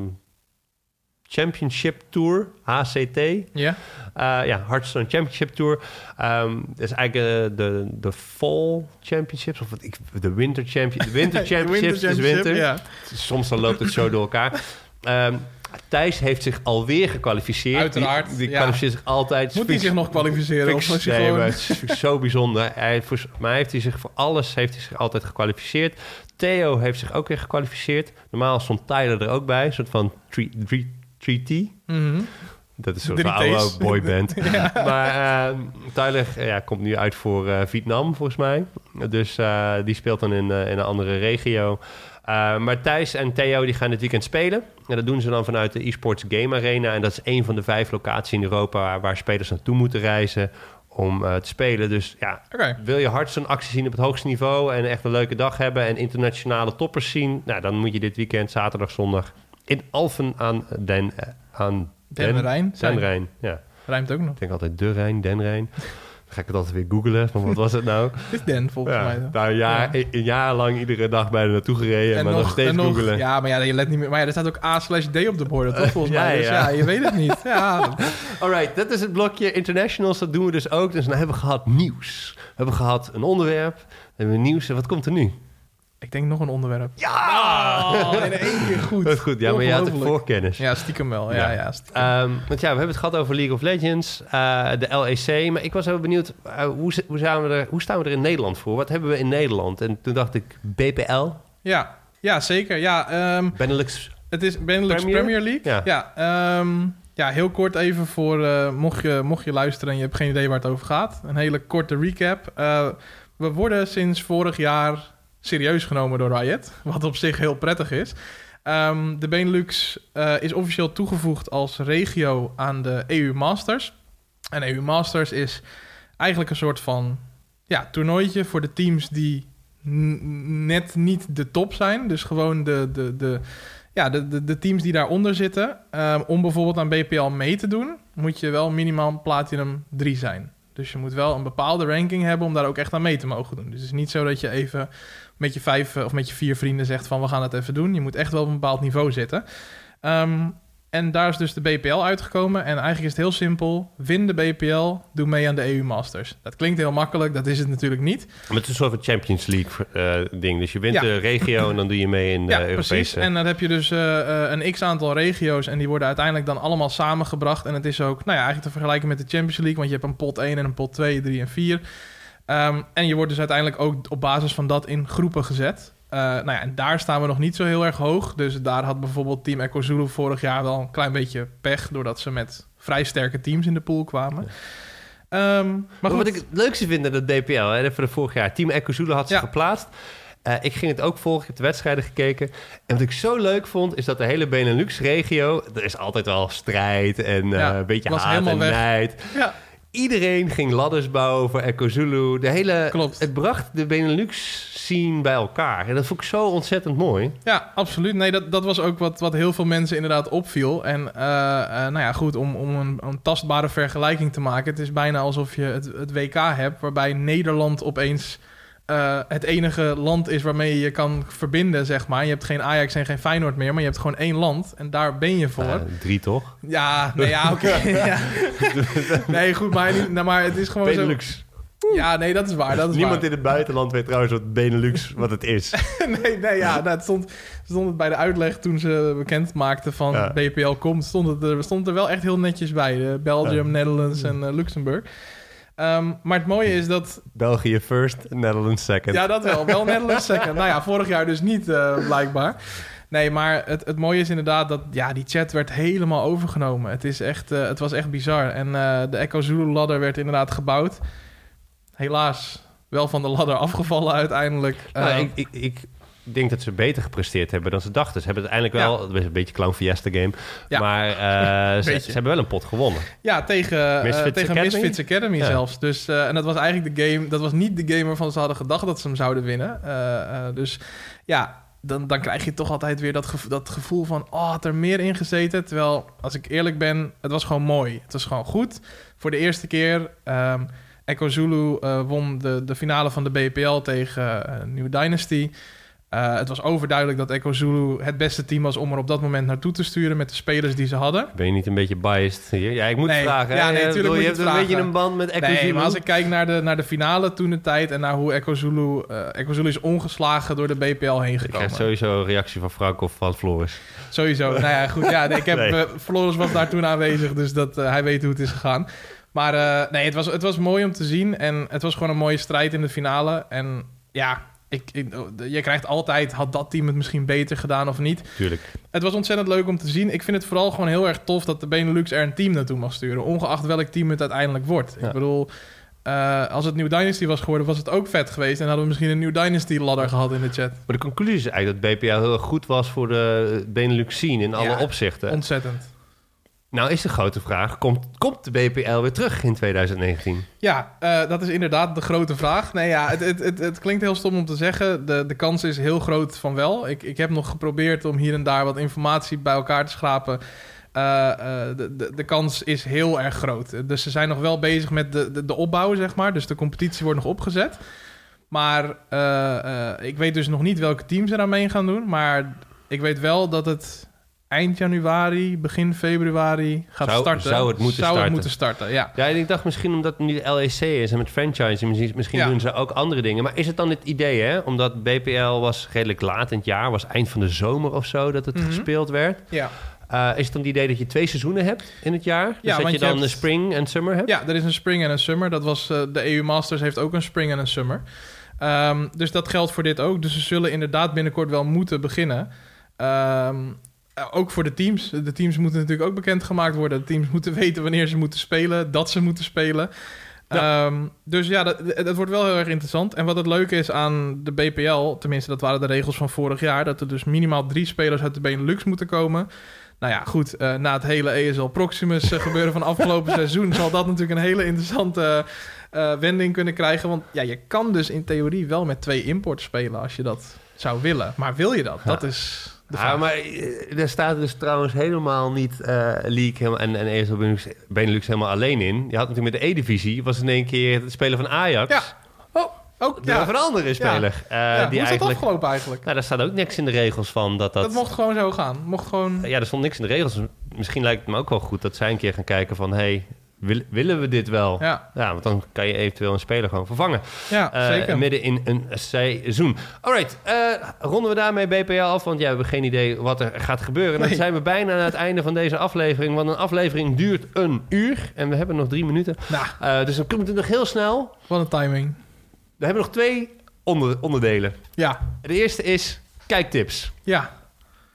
Championship Tour, HCT. ja. Eh, ja, Hearthstone Championship Tour. Ehm dat is eigenlijk eh, de, de Fall Championships, of ik, de Winter Champion, de Winter Championships, Winter is winter. Ja. Soms dan loopt het zo door elkaar. Ehm, Thijs heeft zich alweer gekwalificeerd. Uiteraard, Die, die ja. kwalificeert zich altijd. Moet hij zich nog kwalificeren? Of Fix, nee, gewoon... maar het is zo bijzonder. Hij, voor, maar heeft hij zich voor alles heeft hij zich altijd gekwalificeerd. Theo heeft zich ook weer gekwalificeerd. Normaal stond Tyler er ook bij. Een soort van 3T. Mhm. Dat is een oude boyband. Maar Tyler eh, ja, komt nu uit voor eh, Vietnam, volgens mij. Dus eh, die speelt dan in, in een andere regio. Eh, maar Thijs en Theo die gaan dit weekend spelen. En dat doen ze dan vanuit de eSports Game Arena. En dat is een van de vijf locaties in Europa... waar, waar spelers naartoe moeten reizen om eh, te spelen. Dus ja, wil je hard zo'n actie zien op het hoogste niveau... en echt een leuke dag hebben en internationale toppers zien... Nou, dan moet je dit weekend, zaterdag, zondag... in Alphen aan Den... aan Den Rijn. Den Rijn, ja. Rijmt ook nog. Ik denk altijd de Rijn, Den Rijn. Dan ga ik het altijd weer googlen. Van wat was het nou? Het is Den, volgens mij. Ja, daar een jaar, een jaar lang iedere dag bijna naartoe gereden. maar nog, steeds nog- googelen. Ja, maar ja, je let niet meer. Maar ja, er staat ook A slash D op de borden, toch? Volgens Ja, mij. Dus ja. ja. je weet het niet. Ja, Alright, dat is het blokje internationals. Dat doen we dus ook. Dus dan hebben we gehad nieuws. We hebben gehad een onderwerp. We hebben nieuws. En wat komt er nu? Ik denk nog een onderwerp. Ja! Oh, in één keer goed. Dat is goed. Ja, maar je had de voorkennis. Ja, stiekem wel. Ja, Ja. ja. stiekem. Ehm, want ja, we hebben het gehad over League of Legends, eh, de LEC. Maar ik was even benieuwd, eh, hoe, hoe, staan we er, hoe staan we er in Nederland voor? Wat hebben we in Nederland? En toen dacht ik, BPL, ja. ja, zeker. Ja, ehm, Benelux. het is Benelux Premier? Premier, League. Ja. Ja, ehm, ja, heel kort even voor... eh, mocht, je, mocht je luisteren en je hebt geen idee waar het over gaat. Een hele korte recap. Eh, we worden sinds vorig jaar serieus genomen door Riot. Wat op zich heel prettig is. Ehm, de Benelux eh, is officieel toegevoegd als regio aan de EU Masters. En EU Masters is eigenlijk een soort van ja, toernooitje voor de teams die net niet de top zijn. Dus gewoon de, de, de, ja, de, de, de teams die daaronder zitten. Ehm, om bijvoorbeeld aan BPL mee te doen, moet je wel minimaal Platinum 3 zijn. Dus je moet wel een bepaalde ranking hebben om daar ook echt aan mee te mogen doen. Dus het is niet zo dat je even met je vijf eh, of met je vier vrienden zegt van we gaan het even doen. Je moet echt wel op een bepaald niveau zitten. Ehm, en daar is dus de BPL uitgekomen. En eigenlijk is het heel simpel. Win de BPL, doe mee aan de EU Masters. Dat klinkt heel makkelijk, dat is het natuurlijk niet. Maar het is een soort van Champions League eh, ding. Dus je wint Ja. de regio en dan doe je mee in de ja, Europese... precies. En dan heb je dus eh, een x-aantal regio's... en die worden uiteindelijk dan allemaal samengebracht. En het is ook, nou ja, eigenlijk te vergelijken met de Champions League... want je hebt een pot 1 en een pot 2, 3 en 4. Ehm, en je wordt dus uiteindelijk ook op basis van dat in groepen gezet. Eh, nou ja, en daar staan we nog niet zo heel erg hoog. Dus daar had bijvoorbeeld Team Echo Zulu vorig jaar wel een klein beetje pech... doordat ze met vrij sterke teams in de pool kwamen. Ehm, maar wat ik het leukste vind het DPL, hè, even de vorig jaar, Team Echo Zulu had Ja. geplaatst. Eh, ik ging het ook volgen, ik heb de wedstrijden gekeken. En wat ik zo leuk vond, is dat de hele Benelux-regio... Er is altijd wel strijd en eh, Ja, een beetje haat en weg. nijd. ja, Iedereen ging ladders bouwen voor Echo Zulu. De hele, Klopt. Het bracht de Benelux-scene bij elkaar. En dat vond ik zo ontzettend mooi. Ja, absoluut. Nee, dat, dat was ook wat, wat heel veel mensen inderdaad opviel. En eh, eh, nou ja, goed, om, om een, een tastbare vergelijking te maken. Het is bijna alsof je het, het WK hebt, waarbij Nederland opeens eh, het enige land is waarmee je je kan verbinden, zeg maar. Je hebt geen Ajax en geen Feyenoord meer, maar je hebt gewoon één land. En daar ben je voor. Eh, drie toch? ja, nee, ja, oké. ja. Nee, goed, maar, niet- nou, maar het is gewoon Benelux. zo... Ja, nee, dat is waar. Dat is Niemand waar. in het buitenland weet trouwens wat Benelux wat het is. nee, nee, ja, nou, het stond, stond het bij de uitleg toen ze bekend maakten van Ja. BPL komt, stond het er, stond er wel echt heel netjes bij. eh, Belgium, Ja. Netherlands en Luxemburg. Ehm, maar het mooie is dat, België first, Netherlands second. ja, dat wel, wel Netherlands second. Nou ja, vorig jaar dus niet, eh, blijkbaar. Nee, maar het, het mooie is inderdaad dat ja, die chat werd helemaal overgenomen. Het, is echt, eh, het was echt bizar. En eh, de Echo Zulu ladder werd inderdaad gebouwd. Helaas wel van de ladder afgevallen uiteindelijk. Nou, Eh, ik, ik, ik denk dat ze beter gepresteerd hebben dan ze dachten. Ze hebben uiteindelijk wel, het is een beetje Clown Fiesta game, Ja. maar eh, ze, ze hebben wel een pot gewonnen. Ja, tegen, eh, Misfits tegen Academy? Misfits Academy Ja. zelfs. Dus, eh, en dat was eigenlijk de game... Dat was niet de game waarvan ze hadden gedacht dat ze hem zouden winnen. Dus ja, dan, dan krijg je toch altijd weer dat, gevo- dat gevoel van... Oh, had er meer in gezeten? Terwijl, als ik eerlijk ben, het was gewoon mooi. Het was gewoon goed. Voor de eerste keer... ehm Echo Zulu won de, de finale van de BPL tegen eh, New Dynasty. Eh, het was overduidelijk dat Echo Zulu het beste team was om er op dat moment naartoe te sturen met de spelers die ze hadden. Ben je niet een beetje biased hier? Ja, ik moet Nee. vragen. Ja, hè? nee, Ik tuurlijk bedoel, moet je hebt een beetje een band met Echo Nee, Zulu. maar als ik kijk naar de, naar de finale toen de tijd en naar hoe Echo Zulu, eh, Echo Zulu is ongeslagen door de BPL heen Ik gekomen. krijg sowieso een reactie van Frank of van Floris. Sowieso. nou ja, goed. Ja, nee, ik heb, eh, Floris was daar toen aanwezig, dus dat, hij weet hoe het is gegaan. Maar nee, het was, het was mooi om te zien. En het was gewoon een mooie strijd in de finale. En ja, ik, ik, je krijgt altijd, had dat team het misschien beter gedaan of niet? Tuurlijk. Het was ontzettend leuk om te zien. Ik vind het vooral gewoon heel erg tof dat de Benelux er een team naartoe mag sturen. Ongeacht welk team het uiteindelijk wordt. Ja. Ik bedoel, eh, als het New Dynasty was geworden, was het ook vet geweest. En hadden we misschien een New Dynasty ladder gehad in de chat. Maar de conclusie is eigenlijk dat BPL heel erg goed was voor de Benelux scene in alle Ja, opzichten. Ontzettend. Nou is de grote vraag, komt, komt de BPL weer terug in 2019? Ja, eh, dat is inderdaad de grote vraag. Nee, ja, het, het, het, klinkt heel stom om te zeggen. De, de kans is heel groot van wel. Ik, ik heb nog geprobeerd om hier en daar wat informatie bij elkaar te schrapen. Eh, eh, de, de, de kans is heel erg groot. Dus ze zijn nog wel bezig met de, de, de opbouw, zeg maar. Dus de competitie wordt nog opgezet. Maar ik weet dus nog niet welke teams er aan mee gaan doen. Maar ik weet wel dat het eind januari, begin februari gaat Zou- starten. zou het moeten starten. moeten starten, ja. Ja, en ik dacht misschien omdat het nu LEC is en met franchising, misschien, misschien Ja. doen ze ook andere dingen. Maar is het dan het idee, hè? Omdat BPL was redelijk laat in het jaar, was eind van de zomer of zo dat het Mhm. gespeeld werd. Ja. Eh, is het dan het idee dat je twee seizoenen hebt in het jaar? Dus Ja, dat je je dan hebt- een spring en summer hebt? Ja, er is een spring en een summer. Dat was, eh, de EU Masters heeft ook een spring en een summer. Ehm, dus dat geldt voor dit ook. Dus ze zullen inderdaad binnenkort wel moeten beginnen. Ehm, eh, ook voor de teams. De teams moeten natuurlijk ook bekendgemaakt worden. De teams moeten weten wanneer ze moeten spelen, dat ze moeten spelen. Ehm, dus ja, dat, dat wordt wel heel erg interessant. En wat het leuke is aan de BPL, tenminste dat waren de regels van vorig jaar, dat er dus minimaal drie spelers uit de Benelux moeten komen. Nou ja, goed, eh, na het hele ESL Proximus eh, gebeuren van afgelopen seizoen zal dat natuurlijk een hele interessante eh, wending kunnen krijgen. Want ja, je kan dus in theorie wel met twee imports spelen als je dat zou willen. Maar wil je dat? Dat is. Ja, maar eh, er staat dus trouwens helemaal niet eh League helemaal, en, en ESL Benelux, Benelux helemaal alleen in. Je had natuurlijk met de E-divisie, was in één keer het spelen van Ajax. Ja. Oh, ook Ja. een andere speler. eh, ja. Hoe die is dat afgelopen eigenlijk? Nou, daar staat ook niks in de regels van dat dat. Dat mocht gewoon zo gaan. Mocht gewoon... Ja, er stond niks in de regels. Misschien lijkt het me ook wel goed dat zij een keer gaan kijken van... hey, wil- willen we dit wel? Ja. Ja, want dan kan je eventueel een speler gewoon vervangen. ja Eh, zeker. midden in een seizoen. Alright, eh, ronden we daarmee BPL af? Want ja, we hebben geen idee wat er gaat gebeuren. Dan Nee. zijn we bijna aan het einde van deze aflevering. Want een aflevering duurt een uur. En we hebben nog drie minuten. Nou, Eh, dus dan komt het nog heel snel. wat een timing. We hebben nog twee onder, onderdelen. Ja, De eerste is kijktips. ja.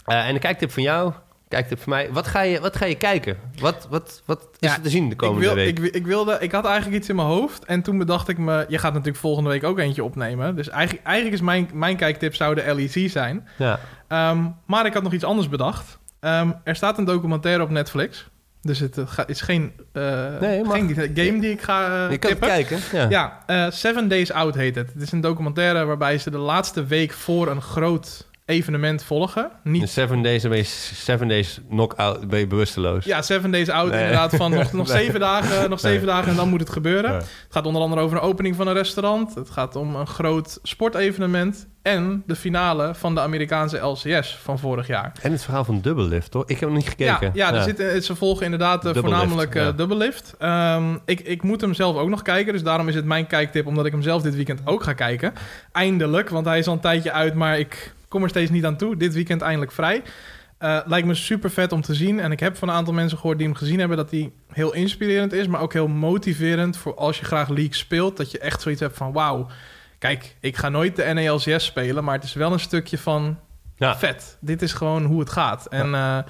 En de kijktip van jou, kijktip van mij. Wat ga je, wat ga je kijken? Wat, wat, wat is Ja, er te zien de Ik, komende wil, week? ik, wi- ik, wilde, ik had eigenlijk iets in mijn hoofd. En toen bedacht ik me... Je gaat natuurlijk volgende week ook eentje opnemen. Dus eigenlijk, eigenlijk is mijn, mijn kijktip zou de LEC zijn. ja. Ehm, maar ik had nog iets anders bedacht. Ehm, er staat een documentaire op Netflix. Dus het is geen, eh, Nee, geen game die ik ga eh je kan kijken. Ja. Ja, eh, Seven Days Out heet het. Het is een documentaire waarbij ze de laatste week voor een groot evenement volgen. De Niet, seven days, dan ben je seven days knock-out, ben je bewusteloos. ja, Seven Days Out Nee. inderdaad van nog, nog Nee. zeven dagen, nog Nee. zeven dagen en dan moet het gebeuren. Het gaat onder andere over een opening van een restaurant. Het gaat om een groot sportevenement en de finale van de Amerikaanse LCS van vorig jaar. En het verhaal van Doublelift, toch? Ik heb hem niet gekeken. Ja, ja, Er zit, ze volgen inderdaad eh, Double voornamelijk lift, eh ja. Double Lift. Ehm, ik, ik moet hem zelf ook nog kijken, dus daarom is het mijn kijktip, omdat ik hem zelf dit weekend ook ga kijken. Eindelijk, want hij is al een tijdje uit, maar ik kom er steeds niet aan toe. Dit weekend eindelijk vrij. Eh, lijkt me super vet om te zien. En ik heb van een aantal mensen gehoord die hem gezien hebben... dat hij heel inspirerend is, maar ook heel motiverend... voor als je graag League speelt. Dat je echt zoiets hebt van... wauw, kijk, ik ga nooit de NALCS spelen... maar het is wel een stukje van Ja. vet. Dit is gewoon hoe het gaat. En ja,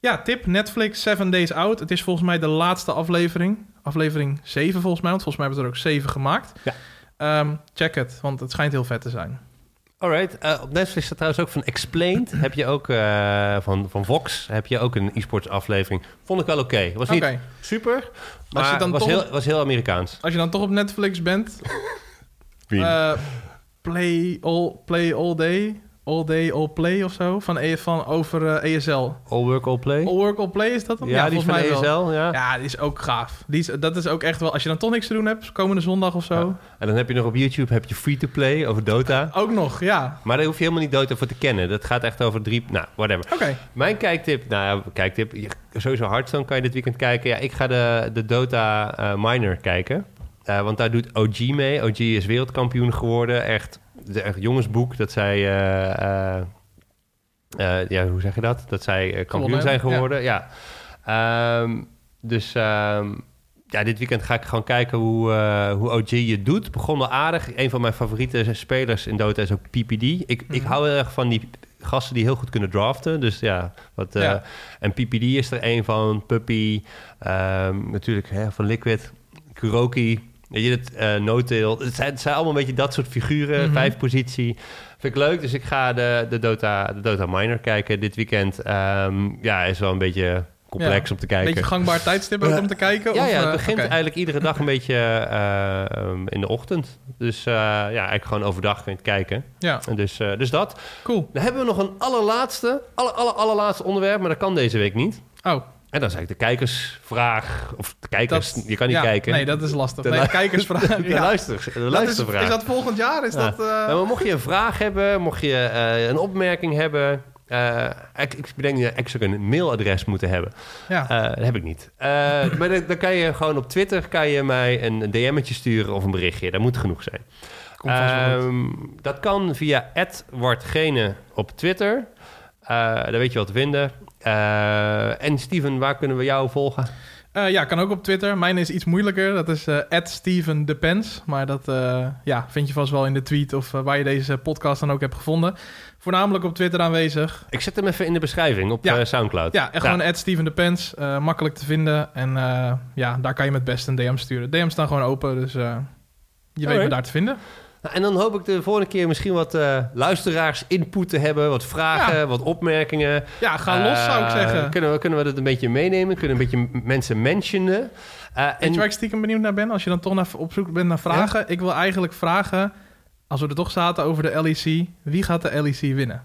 ja tip, Netflix, Seven Days Out. Het is volgens mij de laatste aflevering. Aflevering 7 volgens mij, want volgens mij hebben ze er ook 7 gemaakt. Ja. Ehm, check het, want het schijnt heel vet te zijn. Alright, eh, op Netflix staat trouwens ook van Explained. heb je ook eh, van, van Vox, heb je ook een e-sports aflevering. Vond ik wel oké. Was niet Oké, super, maar je dan was, toch- heel, was heel Amerikaans. als je dan toch op Netflix bent... eh, play, all, play all day, All Day, All Play of zo. Van, E- van over eh, ESL. All work, all play. All Work, All Play is dat dan? ja, die is volgens mij wel. ESL, ja. Ja, die is ook gaaf. Die is, dat is ook echt wel... Als je dan toch niks te doen hebt, komende zondag of zo. Ja. En dan heb je nog op YouTube heb je free-to-play over Dota. Ook nog, ja. Maar daar hoef je helemaal niet Dota voor te kennen. Dat gaat echt over drie... Nou, whatever. Oké. Mijn kijktip, nou ja, kijktip, je- sowieso Hearthstone kan je dit weekend kijken. Ja, ik ga de, de Dota eh, Minor kijken. Eh, want daar doet OG mee. OG is wereldkampioen geworden. Echt, de- echt jongensboek dat zij... eh, eh, eh, ja, hoe zeg je dat? Dat zij kampioen Gewonnen zijn ja. geworden. Ja. Ehm, dus ehm, ja, dit weekend ga ik gewoon kijken hoe, hoe OG je doet. Begon wel aardig. Een van mijn favoriete spelers in Dota is ook PPD. Ik, ik Mhm. hou heel erg van die gasten die heel goed kunnen draften. Dus ja, wat, Ja. en PPD is er een van. Puppy, ehm, natuurlijk hè, van Liquid, Kuroki. Weet je, het, eh No-Tail. Het zijn, het zijn allemaal een beetje dat soort figuren. Mhm. Vijf positie. Vind ik leuk. Dus ik ga de, de, Dota, de Dota Minor kijken dit weekend. Ehm, ja, is wel een beetje complex Ja. om te kijken. Beetje gangbaar tijdstip ook om te kijken? Ja, of, ja, het eh, begint eigenlijk iedere dag een beetje eh, in de ochtend. Dus ja, eigenlijk gewoon overdag het kijken. Ja, En dus, dus dat. cool. Dan hebben we nog een allerlaatste, aller, aller, allerlaatste onderwerp, maar dat kan deze week niet. Oh, En dat is eigenlijk de kijkersvraag. Of de kijkers, dat, je kan niet ja, kijken. Nee, dat is lastig. De nee, kijkersvraag. de, ja. luister, de is, luistervraag. is dat volgend jaar? Is Ja. dat... eh, mocht je een vraag hebben, mocht je eh, een opmerking hebben... eh, ik, ik bedenk dat ik zou een mailadres moeten hebben. ja. Dat heb ik niet. Maar dan, dan kan je gewoon op Twitter kan je mij een DM'tje sturen of een berichtje. Dat moet genoeg zijn. Ehm, dat kan via @wartgene op Twitter. Daar weet je wat te vinden. Eh, en Steven, waar kunnen we jou volgen? Eh, ja, kan ook op Twitter. Mijn is iets moeilijker. Dat is eh Steven Depends. Maar dat eh, ja, vind je vast wel in de tweet of eh, waar je deze podcast dan ook hebt gevonden. Voornamelijk op Twitter aanwezig. Ik zet hem even in de beschrijving op Ja. eh, Soundcloud. Ja, gewoon Steven Depends. Eh, makkelijk te vinden. En eh, ja, daar kan je met best een DM sturen. DM's staan gewoon open, dus eh, je weet me daar te vinden. Nou, en dan hoop ik de volgende keer misschien wat eh, luisteraars input te hebben. Wat vragen, Ja. wat opmerkingen. Ja, ga los zou ik Eh, zeggen. Kunnen we, kunnen we dat een beetje meenemen? Kunnen we een beetje mensen mentionen? Weet en je waar ik stiekem benieuwd naar ben? Als je dan toch naar, op zoek bent naar vragen. Ik wil eigenlijk vragen, als we er toch zaten over de LEC, wie gaat de LEC winnen?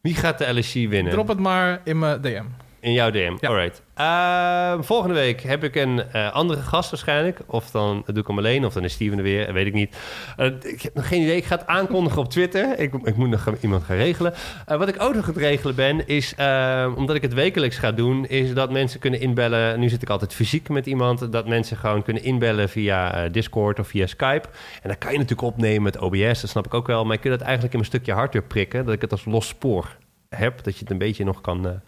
wie gaat de LSC winnen? Drop het maar in mijn DM. In jouw DM, Ja. alright. Ehm, volgende week heb ik een eh, andere gast waarschijnlijk. Of dan doe ik hem alleen, of dan is Steven er weer, weet ik niet. Eh, ik heb nog geen idee, ik ga het aankondigen op Twitter. Ik, ik moet nog iemand gaan regelen. Eh, wat ik ook nog aan het regelen ben, is, eh, omdat ik het wekelijks ga doen... is dat mensen kunnen inbellen. Nu zit ik altijd fysiek met iemand. Dat mensen gewoon kunnen inbellen via Discord of via Skype. En dan kan je natuurlijk opnemen met OBS, dat snap ik ook wel. Maar je kunt het eigenlijk in een stukje hardware prikken... dat ik het als los spoor heb, dat je het een beetje nog kan...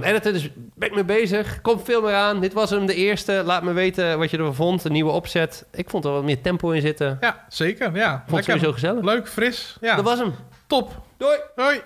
kan editen, dus ben ik mee bezig. Komt veel meer aan. Dit was hem, de eerste. Laat me weten wat je ervan vond. Een nieuwe opzet. Ik vond er wat meer tempo in zitten. Ja, zeker. Ja, Vond het sowieso gezellig. Leuk, fris. Ja, Dat was hem. top. Doei! Hoi.